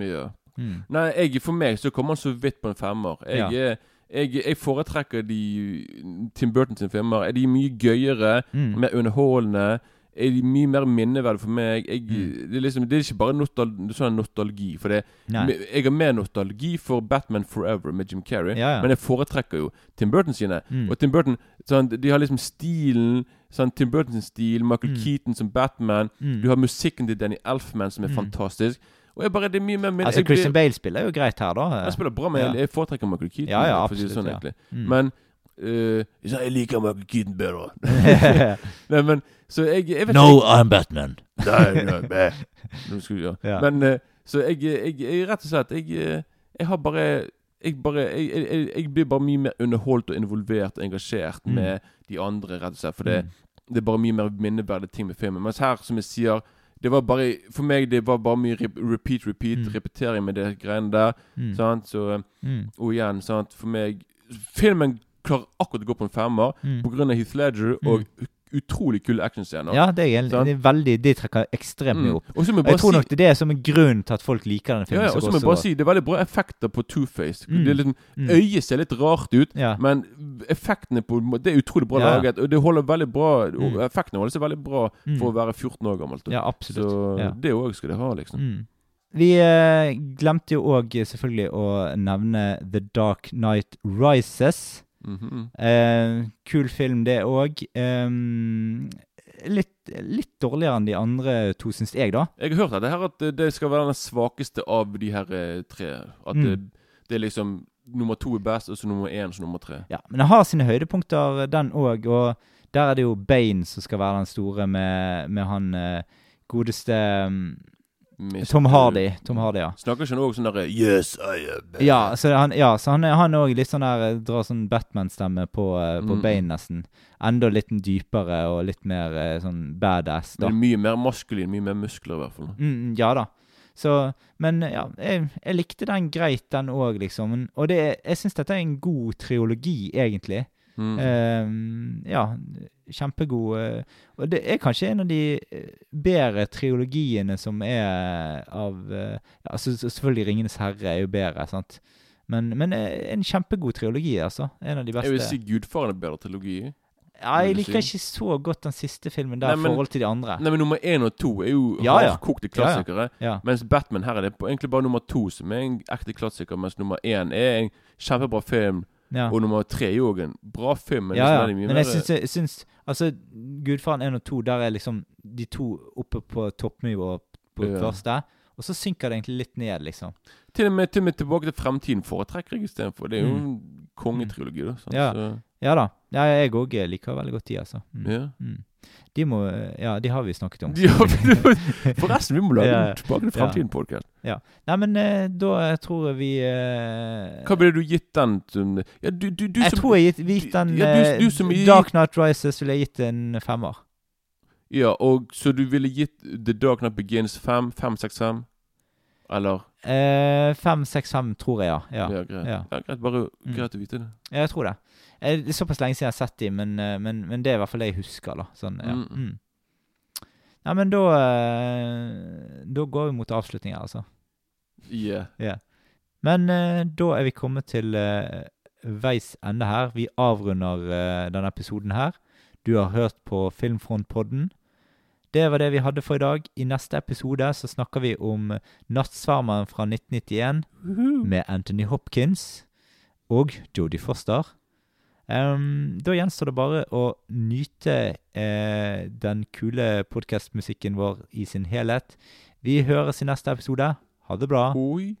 A: Ja.
B: Mm.
A: Nei, jeg, for meg så kommer han så vidt på en femmer. Jeg,
B: Ja.
A: jeg, jeg foretrekker de Tim Burton sine filmer. Er de mye gøyere,
B: Mm.
A: mer underholdende? Er de mye mer minneverdige for meg? Jeg,
B: Mm.
A: det, er liksom, det er ikke bare nostal sånn nostalgi. For det, jeg har mer nostalgi for Batman Forever med Jim Carrey.
B: Ja, ja.
A: Men jeg foretrekker jo Tim Burton sine.
B: Mm.
A: Og Tim Burton sånn, De har liksom stilen sånn, Tim Burtons stil. Michael
B: Mm.
A: Keaton som Batman.
B: Mm.
A: Du har musikken til Danny Elfman som er
B: Mm.
A: fantastisk. Og jeg bare, det er mye mer min-
B: Altså,
A: jeg blir-
B: Christian Bale spiller jo greit her, da.
A: Han spiller bra, men
B: Ja.
A: jeg, jeg foretrekker Michael Keaton.
B: Ja, ja, absolutt,
A: sånn,
B: ja. Mm.
A: Men uh, Jeg liker Michael Keaton bedre. Nei, men Så jeg, jeg vet
B: No,
A: jeg,
B: I'm Batman.
A: Nei, nei, nei. Men uh, Så jeg, jeg, jeg Rett og slett Jeg, eh, jeg har bare jeg, bare jeg, jeg, jeg- jeg blir bare mye mer underholdt og involvert og engasjert
B: Mm.
A: med de andre, rett og slett. For det,
B: Mm.
A: Det er bare mye mer minneverdige ting med filmen. Mens her, som jeg sier det var bare, For meg det var bare mye repeat, repeat,
B: Mm.
A: repetering med det greiene der.
B: Mm.
A: Sant? Så,
B: Mm.
A: og igjen, sant? for meg Filmen klarer akkurat å gå på en femmer
B: Mm.
A: av Heath Ledger og utrolig kule actionscener.
B: Ja, det er, en-
A: Sant?
B: det er veldig De trekker ekstremt mye
A: Mm.
B: opp.
A: Må jeg
B: jeg tror
A: si
B: nok det er det som er grunnen til at folk liker denne filmen.
A: ja,
B: ja,
A: og så må jeg bare si Det er veldig bra effekter på Two-Face.
B: Mm.
A: Det liksom,
B: Mm.
A: Øyet ser litt rart ut,
B: Ja.
A: men effektene på Det er utrolig bra
B: Ja,
A: laget. Og det holder veldig bra
B: Mm.
A: Effektene holder seg veldig bra
B: Mm.
A: for å være 14 år gammelt. da.
B: Ja, absolutt.
A: Så det òg skal det ha, liksom.
B: Mm. Vi eh, glemte jo òg selvfølgelig å nevne The Dark Night Rises.
A: Mhm.
B: Eh, kul film, det òg. litt, litt dårligere enn de andre to, syns jeg, da.
A: Jeg har hørt at det her at det- det skal være den svakeste av de her eh, tre. At det,
B: Mm.
A: det er liksom nummer to er best, og så nummer én som nummer tre.
B: Ja, Men den har sine høydepunkter, den òg. Og der er det jo Bane som skal være den store, med, med han eh, godeste mm,
A: Mr.
B: Tom Hardy. Tom Hardy, ja.
A: Snakker ikke han òg sånn derre Yes, I am bad.
B: Ja, så han, ja, så han, han også litt sånn der Drar sånn Batman-stemme på, uh, på
A: Mm.
B: Bane, nesten. Enda litt dypere og litt mer uh, sånn badass, da.
A: Men mye mer maskulin, mye mer muskler, i hvert fall.
B: Mm, ja da. Så, men ja, jeg, jeg likte den greit, den òg, liksom. Og det, jeg syns dette er en god triologi, egentlig.
A: Mm.
B: Uh, ja, kjempegod. eh, og det er kanskje en av de eh, bedre triologiene som er av eh, ja, altså, Selvfølgelig 'Ringenes herre' er jo bedre, sant. Men, men en kjempegod triologi, altså. En av de beste.
A: jeg vil si Gudfaren er bedre trilogi.
B: ja, jeg liker ikke så godt den siste filmen der i forhold til de andre.
A: Nei, men Nummer én og to er jo
B: Ja, ja.
A: hardkokte
B: Ja, ja.
A: klassikere.
B: Ja.
A: Mens Batman her er det på, egentlig bare nummer to som er en ekte klassiker. Mens nummer én er en kjempebra film.
B: Ja.
A: Og nummer tre er jo òg en bra film. Men,
B: ja,
A: liksom
B: ja.
A: mye
B: Men jeg syns, jeg syns Altså, Gudfaren 1 og 2, der er liksom de to oppe på toppnivå på
A: Ja.
B: første. Og så synker det egentlig litt ned, liksom.
A: Til og med, til og med Tilbake til fremtiden foretrekker jeg istedenfor. Det er jo en kongetrilogi, da.
B: Mm. Ja.
A: Så,
B: Ja da. Ja, jeg òg liker veldig godt de, altså. Mm.
A: ja.
B: Mm. De må Ja, de har vi snakket om.
A: Ja, Forresten, vi må lage
B: Ja,
A: Tilbake til
B: ja.
A: fremtiden-podkast.
B: Nei, men eh, da tror jeg vi uh,
A: Hva ville du gitt den Ja, du, du, du
B: Jeg
A: som
B: tror jeg gitt, den
A: Ja, du-
B: eh,
A: som
B: Dark Night Rises ville jeg gitt en femmer.
A: Ja, og så du ville gitt The Dark Night Begins 5? 565? Eller?
B: Eh, Fem, seks, fem, tror jeg, ja.
A: Ja,
B: Ja,
A: greit.
B: ja.
A: Ja, greit. Bare
B: Mm.
A: greit å vite det.
B: Ja, jeg tror det. Eh, Det er såpass lenge siden jeg har sett dem, men, eh, men, men det er i hvert fall det jeg husker. da sånn, ja.
A: Mm.
B: mm. Nei, men da eh, Da går vi mot avslutninga, altså.
A: Yeah.
B: Men eh, da er vi kommet til veis ende her. Vi avrunder denne episoden her. Du har hørt på Filmfrontpodden. Det var det vi hadde for i dag. I neste episode så snakker vi om Nattsvermeren fra 1991 med Anthony Hopkins og Jodie Foster. Ehm, da gjenstår det bare å nyte eh, den kule podkastmusikken vår i sin helhet. Vi høres i neste episode. Ha det bra.
A: Oi.